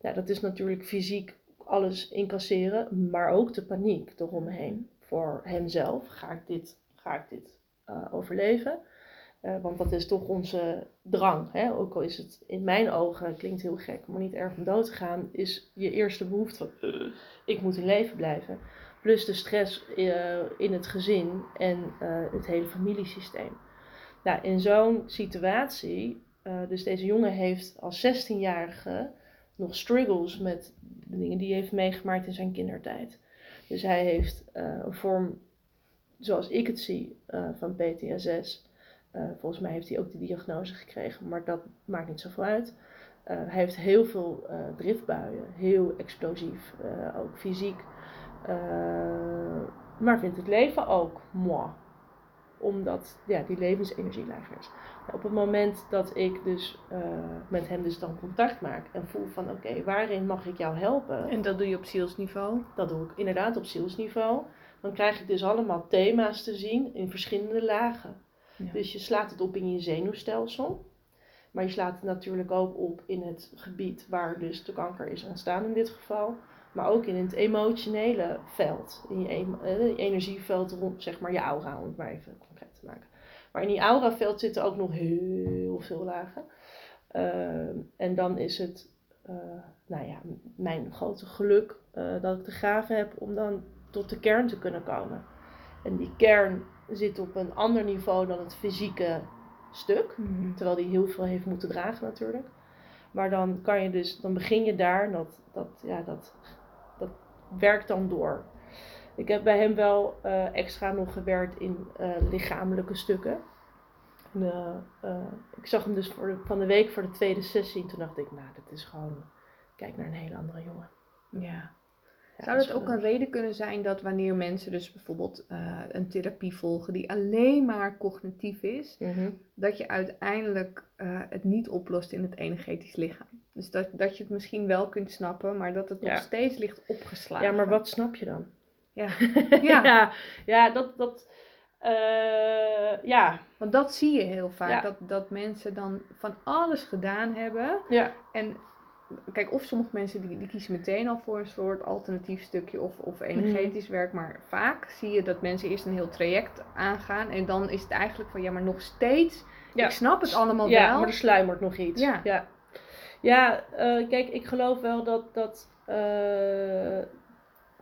Nou, dat is natuurlijk fysiek alles incasseren, maar ook de paniek eromheen. Voor hemzelf, ga ik dit, ga ik dit eh, overleven? Eh, want dat is toch onze drang. Hè? Ook al is het in mijn ogen, klinkt heel gek, maar niet erg om dood te gaan, is je eerste behoefte "Eh, ik moet in leven blijven. Plus de stress eh, in het gezin en eh, het hele familiesysteem. Nou, in zo'n situatie, dus deze jongen heeft als 16-jarige nog struggles met de dingen die hij heeft meegemaakt in zijn kindertijd. Dus hij heeft een vorm, zoals ik het zie, van PTSS. Eh, volgens mij heeft hij ook die diagnose gekregen, maar dat maakt niet zoveel uit. Eh, hij heeft heel veel eh, driftbuien, heel explosief, ook fysiek. Maar vindt het leven ook moi. Omdat ja, die levensenergie lager is. Nou, op het moment dat ik dus met hem dus dan contact maak en voel van oké, waarin mag ik jou helpen? En dat doe je op zielsniveau? Dat doe ik inderdaad op zielsniveau. Dan krijg ik dus allemaal thema's te zien in verschillende lagen. Dus je slaat het op in je zenuwstelsel. Maar je slaat het natuurlijk ook op in het gebied waar dus de kanker is ontstaan in dit geval. Maar ook in het emotionele veld. In je, eh, energieveld rond, zeg maar je aura, om het maar even concreet te maken. Maar in die auraveld zitten ook nog heel veel lagen. Ehm, en dan is het, eh, nou ja, mijn grote geluk eh, dat ik de gave heb om dan tot de kern te kunnen komen. En die kern zit op een ander niveau dan het fysieke stuk. Mhm. Terwijl die heel veel heeft moeten dragen natuurlijk. Maar dan kan je dus, dan begin je daar en dat, dat, ja, dat, dat werkt dan door. Ik heb bij hem wel eh, extra nog gewerkt in eh, lichamelijke stukken. En, eh, ik zag hem dus voor de, van de week voor de tweede sessie. Toen dacht ik, nou, dit is gewoon, kijk naar een hele andere jongen. Ja. Zou dat ook een reden kunnen zijn dat wanneer mensen dus bijvoorbeeld eh, een therapie volgen die alleen maar cognitief is, Mhm. dat je uiteindelijk eh, het niet oplost in het energetisch lichaam? Dus dat, dat je het misschien wel kunt snappen, maar dat het Ja. nog steeds ligt opgeslagen. Ja, maar wat snap je dan? Ja. ja. Ja. ja, dat, dat, eh, ja, Want dat zie je heel vaak, Ja. dat, dat mensen dan van alles gedaan hebben. ja, En kijk, of sommige mensen die, die kiezen meteen al voor een soort alternatief stukje of, of energetisch werk. Maar vaak zie je dat mensen eerst een heel traject aangaan. En dan is het eigenlijk van, ja, maar nog steeds, Ja. ik snap het allemaal ja wel. maar er sluimert nog iets. Ja. ja. Ja, eh, kijk, ik geloof wel dat, dat eh,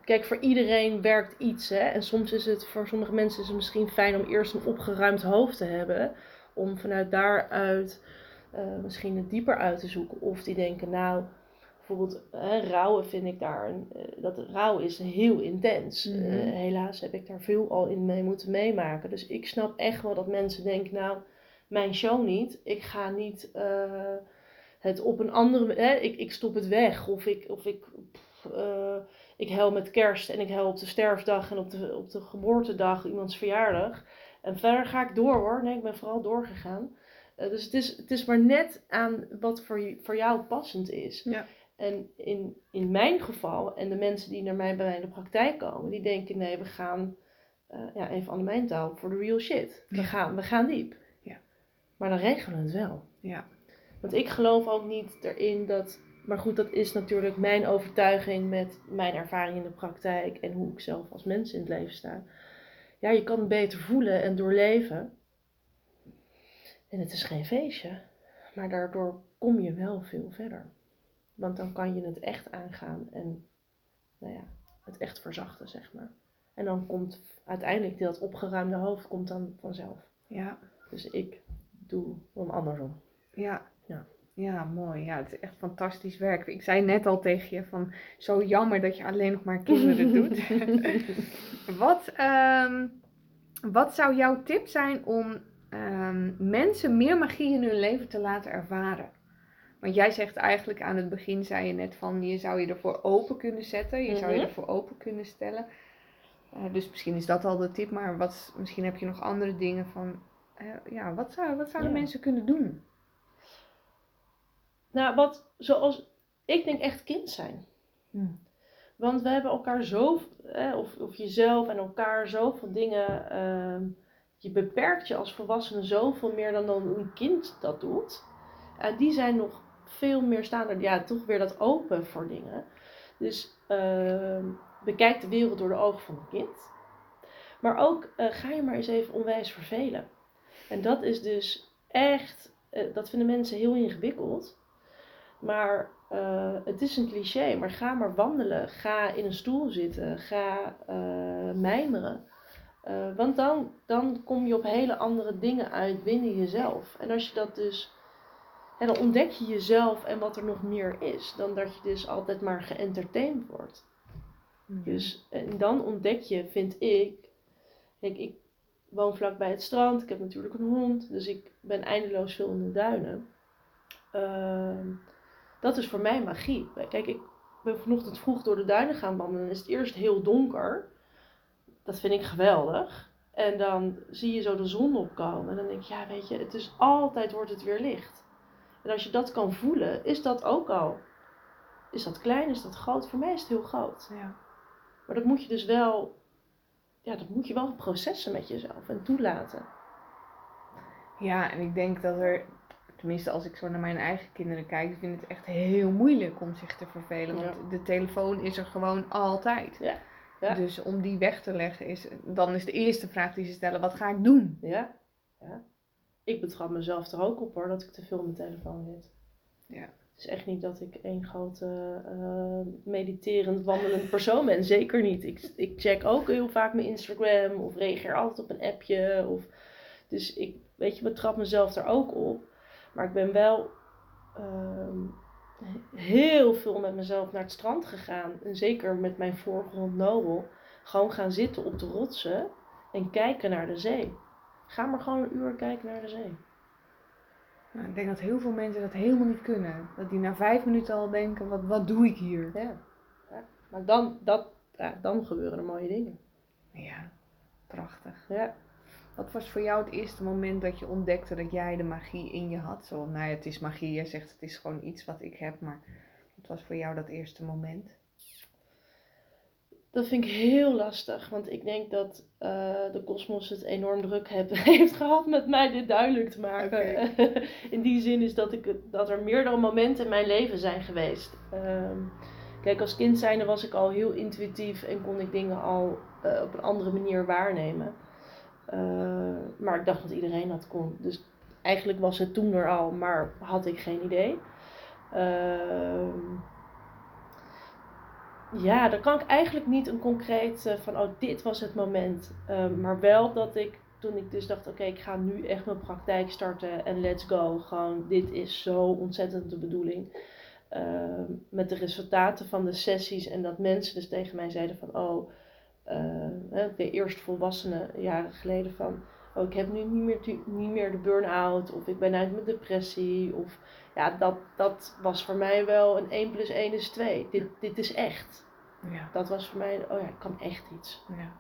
kijk, voor iedereen werkt iets. Hè? En soms is het, voor sommige mensen is het misschien fijn om eerst een opgeruimd hoofd te hebben. Om vanuit daaruit eh, misschien het dieper uit te zoeken. Of die denken, nou, bijvoorbeeld rouwen vind ik daar, een, eh, dat rouw is heel intens. Mhm. Eh, helaas heb ik daar veel al in mee moeten meemaken. Dus ik snap echt wel dat mensen denken, nou, mijn show niet. Ik ga niet het op een andere, hè, ik, ik stop het weg. Of ik, of ik, pff, ik huil met kerst en ik huil op de sterfdag en op de, op de geboortedag, iemands verjaardag. En verder ga ik door hoor. Nee, ik ben vooral doorgegaan. Eh, dus het is, het is maar net aan wat voor, je- voor jou passend is. Ja. En in, in mijn geval, en de mensen die naar mij bij mij in de praktijk komen, die denken: nee, we gaan, eh, ja, even aan de mijn taal, voor de real shit. We, Ja. gaan, we gaan diep. Ja. Maar dan regelen we het wel. Ja. Want ik geloof ook niet erin dat. Maar goed, dat is natuurlijk mijn overtuiging met mijn ervaring in de praktijk en hoe ik zelf als mens in het leven sta. Ja, je kan het beter voelen en doorleven. En het is geen feestje, maar daardoor kom je wel veel verder. Want dan kan je het echt aangaan en nou ja, het echt verzachten, zeg maar. En dan komt uiteindelijk dat opgeruimde hoofd komt dan vanzelf. Ja. Dus ik doe hem andersom. Ja. Ja. Ja, mooi. Ja, het is echt fantastisch werk. Ik zei net al tegen je van, zo jammer dat je alleen nog maar kinderen doet. wat, ehm, wat zou jouw tip zijn om ehm, mensen meer magie in hun leven te laten ervaren? Want jij zegt eigenlijk aan het begin, zei je net van, je zou je ervoor open kunnen zetten. Je zou je Mhm. ervoor open kunnen stellen. Eh, dus misschien is dat al de tip, maar wat, misschien heb je nog andere dingen van, eh, ja, wat, zou, wat zouden Ja. mensen kunnen doen? Nou, wat zoals ik denk echt kind zijn. Hmm. Want we hebben elkaar zo, eh, of, of jezelf en elkaar zoveel dingen. ehm, je beperkt je als volwassene zoveel meer dan, dan een kind dat doet. En die zijn nog veel meer staan ja, toch weer dat open voor dingen. Dus ehm, bekijk de wereld door de ogen van een kind. Maar ook eh, ga je maar eens even onwijs vervelen. En dat is dus echt, eh, dat vinden mensen heel ingewikkeld. Maar eh, het is een cliché, maar ga maar wandelen. Ga in een stoel zitten. Ga eh, mijmeren. Eh, want dan, dan kom je op hele andere dingen uit binnen jezelf. En als je dat dus. Dan ontdek je jezelf en wat er nog meer is. Dan dat je dus altijd maar geëntertained wordt. Dus en dan ontdek je, vind ik. Kijk, ik woon vlakbij het strand. Ik heb natuurlijk een hond. Dus ik ben eindeloos veel in de duinen. Ehm, dat is voor mij magie. Kijk, ik ben vanochtend vroeg door de duinen gaan wandelen. Dan is het eerst heel donker. Dat vind ik geweldig. En dan zie je zo de zon opkomen. En dan denk je, ja, weet je, het is altijd wordt het weer licht. En als je dat kan voelen, is dat ook al. Is dat klein, is dat groot? Voor mij is het heel groot. Ja. Maar dat moet je dus wel, ja, dat moet je wel processen met jezelf en toelaten. ja, en ik denk dat er, tenminste als ik zo naar mijn eigen kinderen kijk, ik vind het echt heel moeilijk om zich te vervelen. Want Ja. de telefoon is er gewoon altijd. Ja. Ja. Dus om die weg te leggen is, dan is de eerste vraag die ze stellen, wat ga ik doen? Ja, ja. Ik betrap mezelf er ook op hoor, dat ik te veel op mijn telefoon zit. Ja. Het is echt niet dat ik één grote eh, mediterend, wandelend persoon ben. Zeker niet. Ik, ik check ook heel vaak mijn Instagram of reageer altijd op een appje. Of, dus ik, weet je, betrap mezelf er ook op. Maar ik ben wel, ehm, heel veel met mezelf naar het strand gegaan. En zeker met mijn vorige hond Nobel. Gewoon gaan zitten op de rotsen en kijken naar de zee. Ga maar gewoon een uur kijken naar de zee. Nou, ik denk dat heel veel mensen dat helemaal niet kunnen. Dat die na vijf minuten al denken, wat, wat doe ik hier? Ja. ja. Maar dan, dat, ja, dan gebeuren er mooie dingen. Ja, prachtig. Ja. Wat was voor jou het eerste moment dat je ontdekte dat jij de magie in je had? Zo, nou ja, het is magie, jij zegt het is gewoon iets wat ik heb, maar wat was voor jou dat eerste moment? Dat vind ik heel lastig, want ik denk dat uh, de kosmos het enorm druk heb, heeft gehad met mij dit duidelijk te maken. in die zin is dat, ik, dat er meerdere momenten in mijn leven zijn geweest. Uh, kijk, als kind zijnde was ik al heel intuïtief en kon ik dingen al uh, op een andere manier waarnemen. Uh, maar ik dacht dat iedereen dat kon. Dus eigenlijk was het toen er al, maar had ik geen idee. Uh, ja, dan kan ik eigenlijk niet een concreet uh, van, oh, dit was het moment. Ehm, maar wel dat ik, toen ik dus dacht, oké, ik ga nu echt mijn praktijk starten en let's go. Gewoon, dit is zo ontzettend de bedoeling. Ehm, met de resultaten van de sessies en dat mensen dus tegen mij zeiden van, oh, de eerste volwassenen jaren geleden van, oh, ik heb nu niet meer, niet meer de burn-out of ik ben uit mijn depressie. Of, ja, dat, dat was voor mij wel een 1 plus 1 is 2. Dit, dit is echt. Ja. Dat was voor mij, oh ja, ik kan echt iets. Ja.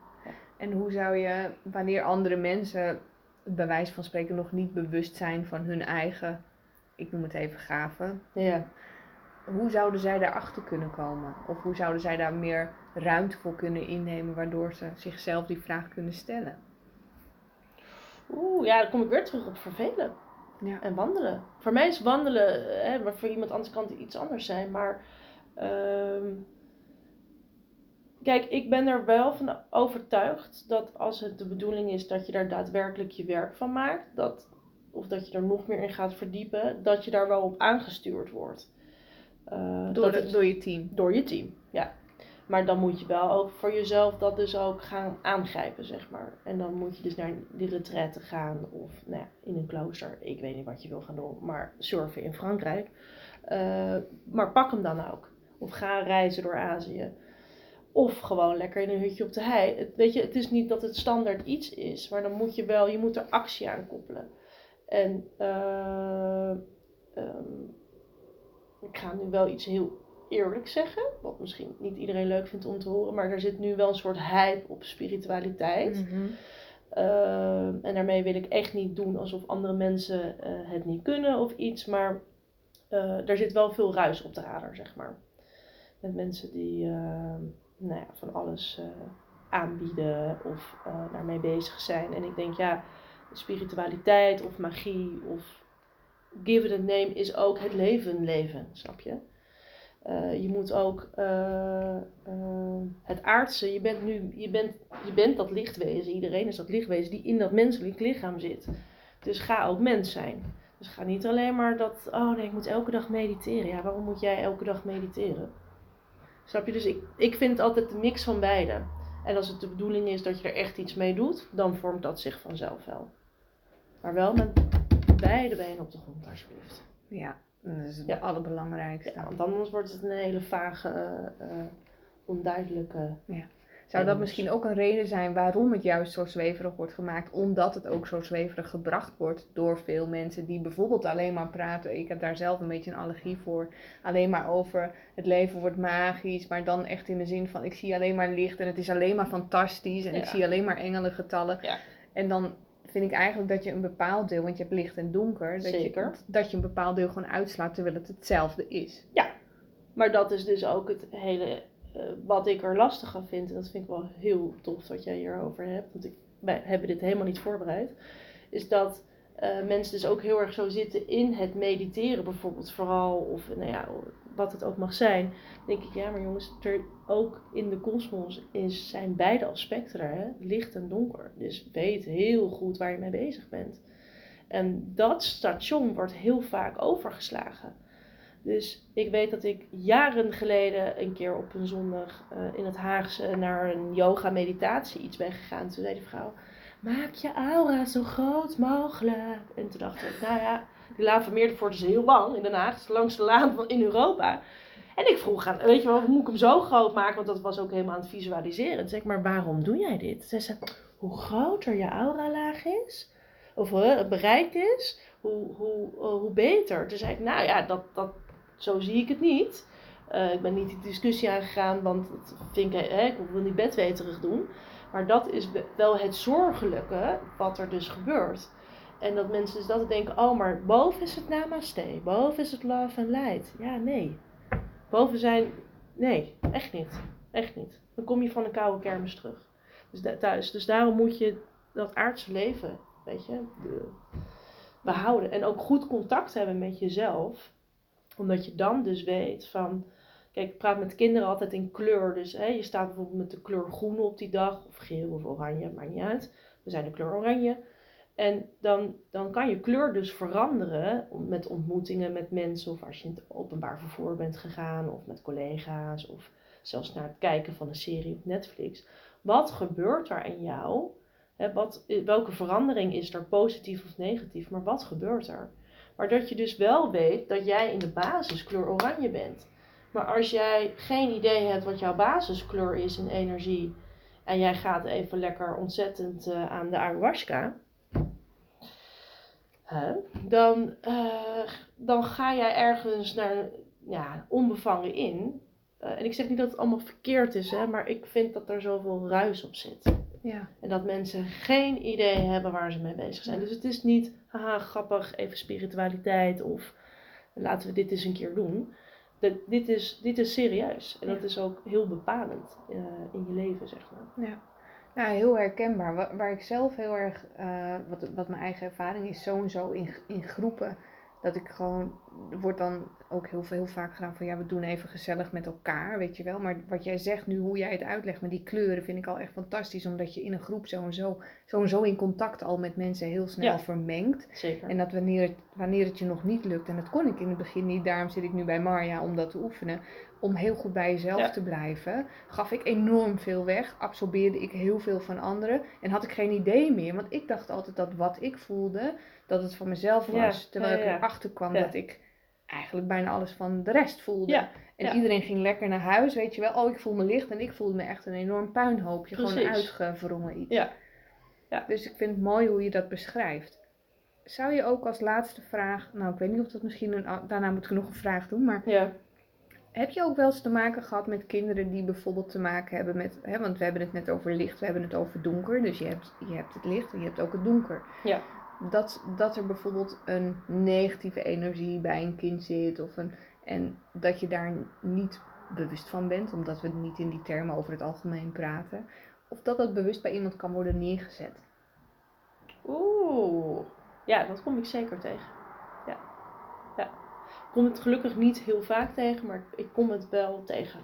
En hoe zou je, wanneer andere mensen, bij wijze van spreken, nog niet bewust zijn van hun eigen, ik noem het even gaven, ja. Hoe zouden zij daarachter kunnen komen? Of hoe zouden zij daar meer ruimte voor kunnen innemen, waardoor ze zichzelf die vraag kunnen stellen? Oeh, ja, dan kom ik weer terug op vervelen. Ja. En wandelen. Voor mij is wandelen, hè, maar voor iemand anders kan het iets anders zijn. Maar uh, kijk, ik ben er wel van overtuigd dat als het de bedoeling is dat je daar daadwerkelijk je werk van maakt, dat, of dat je er nog meer in gaat verdiepen, dat je daar wel op aangestuurd wordt. Uh, door, het, door je team. Door je team, ja. Maar dan moet je wel ook voor jezelf dat dus ook gaan aangrijpen, zeg maar. En dan moet je dus naar die retraite gaan of nou ja, in een klooster. Ik weet niet wat je wil gaan doen, maar surfen in Frankrijk. Uh, maar pak hem dan ook. Of ga reizen door Azië. Of gewoon lekker in een hutje op de hei. Het, weet je, het is niet dat het standaard iets is, maar dan moet je wel, je moet er actie aan koppelen. En uh, um, ik ga nu wel iets heel eerlijk zeggen, wat misschien niet iedereen leuk vindt om te horen, maar er zit nu wel een soort hype op spiritualiteit. Mm -hmm. uh, en daarmee wil ik echt niet doen alsof andere mensen uh, het niet kunnen of iets, maar uh, er zit wel veel ruis op de radar, zeg maar. Met mensen die nou ja, van alles aanbieden of daarmee bezig zijn. En ik denk, ja, spiritualiteit of magie of give it a name is ook het leven leven, snap je? Uh, je moet ook uh, uh, het aardse, je bent nu, je bent, je bent dat lichtwezen, iedereen is dat lichtwezen die in dat menselijk lichaam zit. Dus ga ook mens zijn. Dus ga niet alleen maar dat, oh nee, ik moet elke dag mediteren. Ja, waarom moet jij elke dag mediteren? Snap je? Dus ik, ik vind altijd de mix van beide. En als het de bedoeling is dat je er echt iets mee doet, dan vormt dat zich vanzelf wel. Maar wel met beide benen op de grond, alsjeblieft. Ja, dat is het ja. allerbelangrijkste. Ja, want anders wordt het een hele vage, uh, onduidelijke. Ja. Zou dat misschien ook een reden zijn waarom het juist zo zweverig wordt gemaakt? Omdat het ook zo zweverig gebracht wordt door veel mensen die bijvoorbeeld alleen maar praten. Ik heb daar zelf een beetje een allergie voor. Alleen maar over het leven wordt magisch. Maar dan echt in de zin van ik zie alleen maar licht en het is alleen maar fantastisch. En ja. ik zie alleen maar engelengetallen. Ja. En dan vind ik eigenlijk dat je een bepaald deel, want je hebt licht en donker, dat, Zeker. Je, dat je een bepaald deel gewoon uitslaat terwijl het hetzelfde is. Ja, maar dat is dus ook het hele, uh, wat ik er lastig aan vind, en dat vind ik wel heel tof dat jij hierover hebt, want ik, wij hebben dit helemaal niet voorbereid, is dat uh, mensen dus ook heel erg zo zitten in het mediteren bijvoorbeeld vooral, of nou ja, wat het ook mag zijn, denk ik, ja maar jongens, er ook in de kosmos is, zijn beide aspecten er, hè? licht en donker. Dus weet heel goed waar je mee bezig bent. En dat station wordt heel vaak overgeslagen. Dus ik weet dat ik jaren geleden een keer op een zondag uh, in het Haagse naar een yoga meditatie iets ben gegaan. Toen zei die vrouw, maak je aura zo groot mogelijk. En toen dacht ik, nou ja, die Laan van Meerdervoort is heel lang in Den Haag. Het is de langste laan in Europa. En ik vroeg aan, weet je wel, moet ik hem zo groot maken? Want dat was ook helemaal aan het visualiseren. Ik, maar waarom doe jij dit? Zij zei, hoe groter je auralaag is, of uh, het bereik is, hoe, hoe, uh, hoe beter. Toen zei ik, nou ja, dat, dat, zo zie ik het niet. Uh, ik ben niet die discussie aangegaan, want vind ik, hè, ik wil niet bedweterig doen. Maar dat is wel het zorgelijke wat er dus gebeurt. En dat mensen dus dat denken, oh, maar boven is het namaste, boven is het love and light. Ja, nee. Boven zijn, nee, echt niet. Echt niet. Dan kom je van een koude kermis terug. Dus thuis. Dus daarom moet je dat aardse leven, weet je, behouden. En ook goed contact hebben met jezelf. Omdat je dan dus weet van, kijk, ik praat met kinderen altijd in kleur. Dus hè, je staat bijvoorbeeld met de kleur groen op die dag, of geel of oranje, maakt niet uit. We zijn de kleur oranje. En dan, dan kan je kleur dus veranderen met ontmoetingen met mensen, of als je in het openbaar vervoer bent gegaan, of met collega's, of zelfs naar het kijken van een serie op Netflix. Wat gebeurt er in jou? He, wat, welke verandering is er, positief of negatief, maar wat gebeurt er? Maar dat je dus wel weet dat jij in de basis kleur oranje bent. Maar als jij geen idee hebt wat jouw basiskleur is in energie, en jij gaat even lekker ontzettend uh, aan de ayahuasca, dan, uh, dan ga jij ergens naar ja, onbevangen in. Uh, en ik zeg niet dat het allemaal verkeerd is, hè, maar ik vind dat er zoveel ruis op zit. Ja. En dat mensen geen idee hebben waar ze mee bezig zijn. Dus het is niet, haha, grappig, even spiritualiteit of laten we dit eens een keer doen. Dat, dit, is, dit is serieus. En dat is ook heel bepalend uh, in je leven, zeg maar. Ja, nou, heel herkenbaar. Waar, ik zelf heel erg, uh, wat, wat mijn eigen ervaring is, zo en zo in, in groepen. Dat ik gewoon, er wordt dan ook heel, heel vaak gedaan van ja, we doen even gezellig met elkaar, weet je wel. Maar wat jij zegt nu, hoe jij het uitlegt met die kleuren, vind ik al echt fantastisch. Omdat je in een groep zo en zo, zo, en zo in contact al met mensen heel snel Ja. vermengt. Zeker. En dat wanneer het, wanneer het je nog niet lukt, en dat kon ik in het begin niet, daarom zit ik nu bij Marja om dat te oefenen, om heel goed bij jezelf Ja. te blijven, gaf ik enorm veel weg, absorbeerde ik heel veel van anderen en had ik geen idee meer, want ik dacht altijd dat wat ik voelde, dat het van mezelf Ja, was, terwijl ik erachter kwam dat ik eigenlijk bijna alles van de rest voelde. Ja, En ja. iedereen ging lekker naar huis, weet je wel, oh ik voel me licht en ik voelde me echt een enorm puinhoopje, gewoon Precies. uitgewrongen iets. Ja. Ja. Dus ik vind het mooi hoe je dat beschrijft. Zou je ook als laatste vraag, nou ik weet niet of dat misschien een, daarna moet ik nog een vraag doen, maar Ja. heb je ook wel eens te maken gehad met kinderen die bijvoorbeeld te maken hebben met, hè, want we hebben het net over licht, we hebben het over donker, dus je hebt, je hebt het licht en je hebt ook het donker. Ja. Dat, dat er bijvoorbeeld een negatieve energie bij een kind zit of een, en dat je daar niet bewust van bent, omdat we niet in die termen over het algemeen praten, of dat dat bewust bij iemand kan worden neergezet. Oeh. Ja, dat kom ik zeker tegen. Ja. ja. Ik kom het gelukkig niet heel vaak tegen, maar ik kom het wel tegen.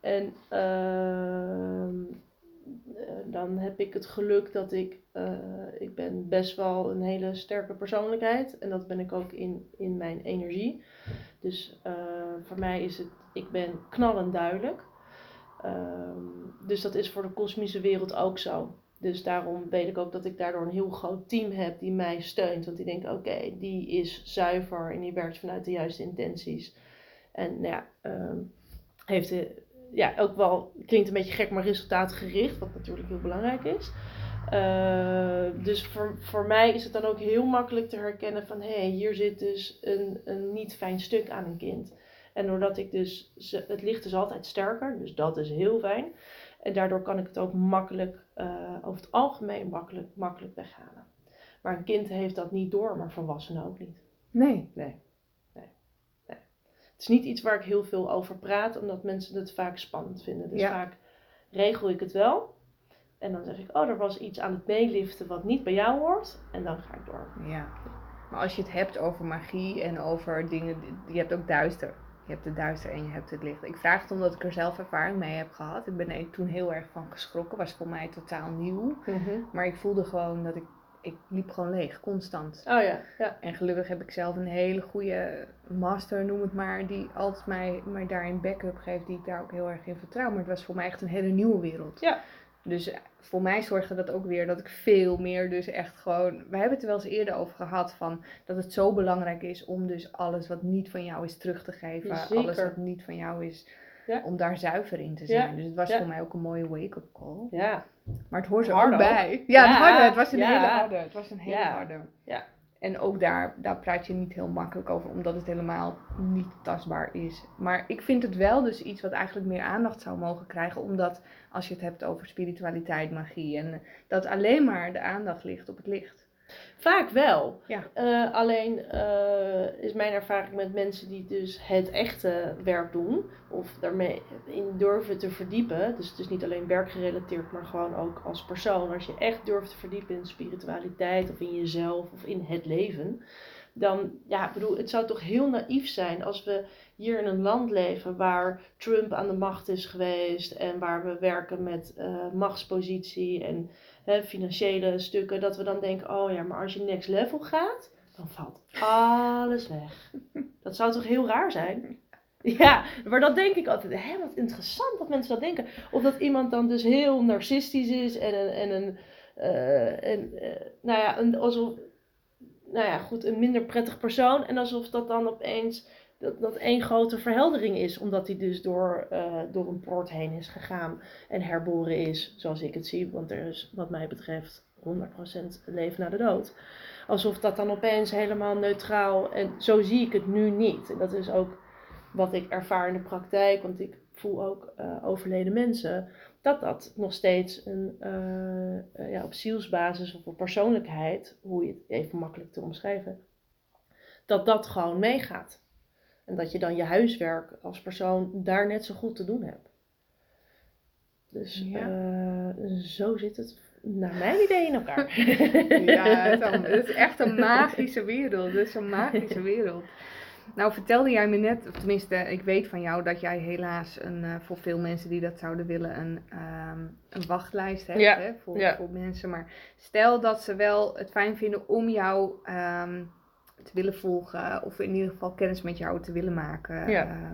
En ehm, eh, dan heb ik het geluk dat ik, eh, ik ben best wel een hele sterke persoonlijkheid. En dat ben ik ook in, in mijn energie. Dus eh, voor mij is het, ik ben knallend duidelijk. Ehm, dus dat is voor de kosmische wereld ook zo. Dus daarom weet ik ook dat ik daardoor een heel groot team heb die mij steunt. Want die denken, oké, die is zuiver en die werkt vanuit de juiste intenties. En nou ja, ehm, heeft de, ja, ook wel, klinkt een beetje gek, maar resultaatgericht, wat natuurlijk heel belangrijk is. Eh, dus voor, voor mij is het dan ook heel makkelijk te herkennen van, hé, hey, hier zit dus een, een niet fijn stuk aan een kind. En doordat ik dus, het licht is altijd sterker, dus dat is heel fijn. En daardoor kan ik het ook makkelijk, eh, over het algemeen makkelijk, makkelijk weghalen. Maar een kind heeft dat niet door, maar volwassenen ook niet. Nee. Nee. nee. nee. Het is niet iets waar ik heel veel over praat, omdat mensen het vaak spannend vinden. Dus Ja. vaak regel ik het wel. En dan zeg ik, oh, er was iets aan het meeliften wat niet bij jou hoort. En dan ga ik door. Ja. Maar als je het hebt over magie en over dingen, je hebt ook duister. Je hebt het duister en je hebt het licht. Ik vraag het omdat ik er zelf ervaring mee heb gehad. Ik ben er toen heel erg van geschrokken. Was voor mij totaal nieuw. Maar ik voelde gewoon dat ik, ik liep gewoon leeg, constant. Oh ja, ja. En gelukkig heb ik zelf een hele goede master, noem het maar, die altijd mij, mij daarin backup geeft, die ik daar ook heel erg in vertrouw. Maar het was voor mij echt een hele nieuwe wereld. Ja. Dus voor mij zorgde dat ook weer dat ik veel meer dus echt gewoon... We hebben het er wel eens eerder over gehad van dat het zo belangrijk is om dus alles wat niet van jou is terug te geven. Alles wat niet van jou is, Ja. om daar zuiver in te Ja. zijn. Dus het was voor mij ook een mooie wake-up call. Ja. Maar het hoort er ook bij. Ja, het harde. Het was een hele harde. Het was een hele harde. Ja. En ook daar, daar praat je niet heel makkelijk over, omdat het helemaal niet tastbaar is. Maar ik vind het wel dus iets wat eigenlijk meer aandacht zou mogen krijgen, omdat als je het hebt over spiritualiteit, magie, en dat alleen maar de aandacht ligt op het licht. Vaak wel. Ja. Eh, alleen eh, is mijn ervaring met mensen die dus het echte werk doen, of daarmee in durven te verdiepen. Dus het is niet alleen werkgerelateerd, maar gewoon ook als persoon. Als je echt durft te verdiepen in spiritualiteit of in jezelf of in het leven. Dan, ja, ik bedoel, het zou toch heel naïef zijn als we hier in een land leven waar Trump aan de macht is geweest en waar we werken met eh, machtspositie en hè, financiële stukken, dat we dan denken, oh ja, maar als je next level gaat, dan valt alles weg. Dat zou toch heel raar zijn? Ja, maar dat denk ik altijd. Hé, wat interessant dat mensen dat denken. Of dat iemand dan dus heel narcistisch is en een, en een, eh, en, eh, nou ja, een, alsof, nou ja, goed, een minder prettig persoon. En alsof dat dan opeens, dat, dat één grote verheldering is. Omdat hij dus door, eh, door een poort heen is gegaan en herboren is, zoals ik het zie. Want er is, wat mij betreft, 100% leven na de dood. Alsof dat dan opeens helemaal neutraal, en zo zie ik het nu niet. En dat is ook wat ik ervaar in de praktijk, want ik voel ook eh, overleden mensen, dat dat nog steeds een, eh, ja, op zielsbasis of op persoonlijkheid, hoe je het even makkelijk te omschrijven, dat dat gewoon meegaat. En dat je dan je huiswerk als persoon daar net zo goed te doen hebt. Dus eh, zo zit het naar mijn idee in elkaar. Ja, het is, echt een magische wereld. Het is een magische wereld. Nou vertelde jij me net, of tenminste ik weet van jou dat jij helaas een, eh, voor veel mensen die dat zouden willen een, ehm, een wachtlijst hebt Ja, hè, voor, ja. voor mensen. Maar stel dat ze wel het fijn vinden om jou ehm, te willen volgen of in ieder geval kennis met jou te willen maken. Ja. Eh,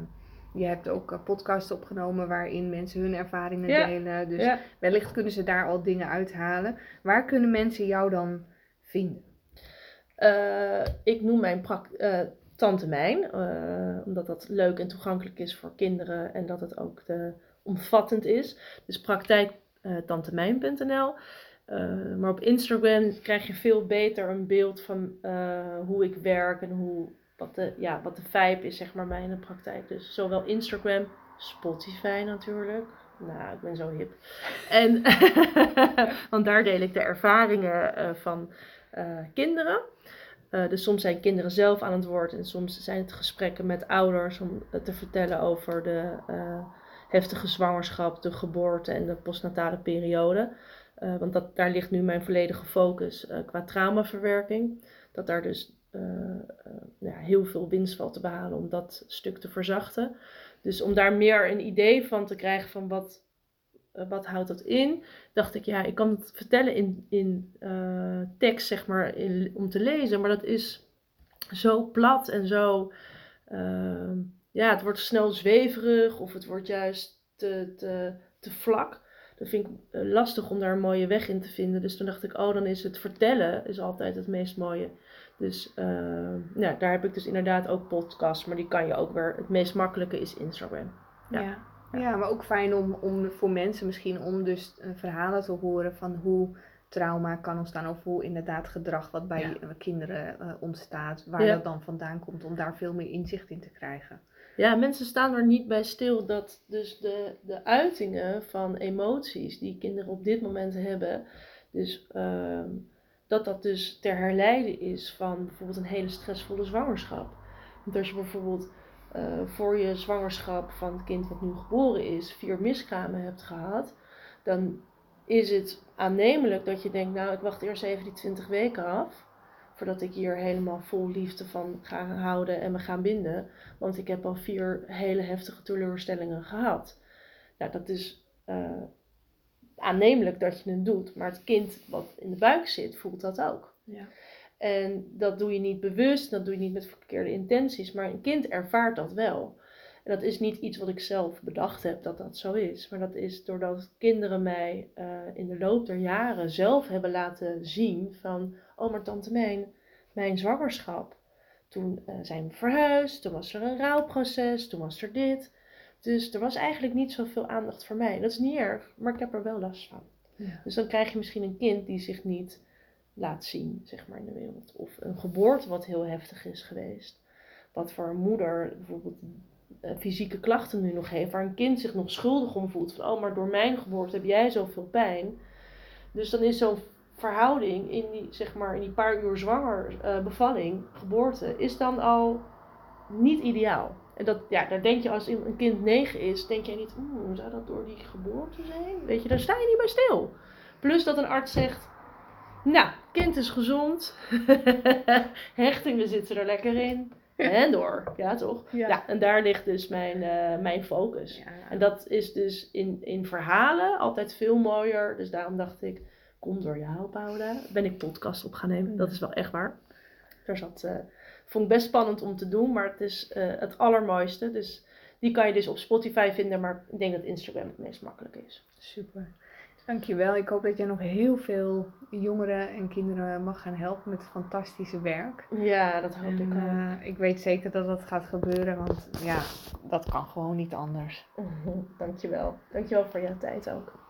je hebt ook eh, podcasts opgenomen waarin mensen hun ervaringen Ja, delen. Dus ja. wellicht kunnen ze daar al dingen uithalen. Waar kunnen mensen jou dan vinden? Eh, ik noem mijn eh, Tante Mijn, omdat dat leuk en toegankelijk is voor kinderen en dat het ook de, omvattend is. Dus praktijk eh, maar op Instagram krijg je veel beter een beeld van eh, hoe ik werk en hoe, wat, de, ja, wat de vibe is, zeg maar, bij in de praktijk. Dus zowel Instagram, Spotify natuurlijk. Nou, ik ben zo hip. En, want daar deel ik de ervaringen eh, van kinderen. Dus soms zijn kinderen zelf aan het woord en soms zijn het gesprekken met ouders om te vertellen over de heftige zwangerschap, de geboorte en de postnatale periode. Eh, want dat, daar ligt nu mijn volledige focus eh, qua traumaverwerking. Dat daar dus eh, eh, ja, heel veel winst valt te behalen om dat stuk te verzachten. Dus om daar meer een idee van te krijgen van wat, wat houdt dat in, dacht ik, ja, ik kan het vertellen in, in tekst, zeg maar, om te lezen, maar dat is zo plat en zo, ja, het wordt snel zweverig of het wordt juist te, te, te vlak. Dat vind ik eh, lastig om daar een mooie weg in te vinden. Dus toen dacht ik, oh, dan is het vertellen is altijd het meest mooie. Dus eh, ja, daar heb ik dus inderdaad ook podcasts, maar die kan je ook weer. Het meest makkelijke is Instagram. Ja. Ja. Ja. maar ook fijn om, om voor mensen misschien om dus eh, verhalen te horen van hoe trauma kan ontstaan of hoe inderdaad gedrag wat bij Ja. kinderen eh, ontstaat, waar Ja. dat dan vandaan komt, om daar veel meer inzicht in te krijgen. Ja, mensen staan er niet bij stil dat dus de, de uitingen van emoties die kinderen op dit moment hebben, dus ehm, dat dat dus ter herleiden is van bijvoorbeeld een hele stressvolle zwangerschap. Want als je bijvoorbeeld eh, voor je zwangerschap van het kind wat nu geboren is, vier miskramen hebt gehad, dan is het aannemelijk dat je denkt, nou ik wacht eerst even die 20 weken af, voordat ik hier helemaal vol liefde van ga houden en me gaan binden. Want ik heb al vier hele heftige teleurstellingen gehad. Nou, dat is eh, aannemelijk dat je het doet. Maar het kind wat in de buik zit, voelt dat ook. Ja. En dat doe je niet bewust, dat doe je niet met verkeerde intenties. Maar een kind ervaart dat wel. En dat is niet iets wat ik zelf bedacht heb dat dat zo is. Maar dat is doordat kinderen mij eh, in de loop der jaren zelf hebben laten zien van... Oh, maar tante mijn, mijn zwangerschap. Toen uh, zijn we verhuisd, toen was er een rouwproces, toen was er dit. Dus er was eigenlijk niet zoveel aandacht voor mij. Dat is niet erg, maar ik heb er wel last van. Ja. Dus dan krijg je misschien een kind die zich niet laat zien, zeg maar, in de wereld. Of een geboorte wat heel heftig is geweest. Wat voor een moeder bijvoorbeeld uh, fysieke klachten nu nog heeft, waar een kind zich nog schuldig om voelt. Van, oh, maar door mijn geboorte heb jij zoveel pijn. Dus dan is zo'n verhouding in die, zeg maar, in die paar uur zwanger uh, bevalling, geboorte, is dan al niet ideaal. En dat, ja, daar denk je als een kind negen is, denk jij niet, oeh, zou dat door die geboorte zijn? Weet je, daar sta je niet bij stil. Plus dat een arts zegt, nou, kind is gezond, hechtingen zitten er lekker in. En door, ja toch? Ja. Ja, en daar ligt dus mijn, uh, mijn focus. Ja. En dat is dus in, in verhalen altijd veel mooier. Dus daarom dacht ik, kom door jou, Paula. Ben ik podcast op gaan nemen. Dat is wel echt waar. Daar zat, uh, vond ik best spannend om te doen, maar het is uh, het allermooiste. Dus die kan je dus op Spotify vinden, maar ik denk dat Instagram het meest makkelijk is. Super. Dankjewel. Ik hoop dat jij nog heel veel jongeren en kinderen mag gaan helpen met het fantastische werk. Ja, dat hoop en, ik ook. Uh, ik weet zeker dat dat gaat gebeuren, want ja, dat kan gewoon niet anders. Dankjewel. Dankjewel voor jouw tijd ook.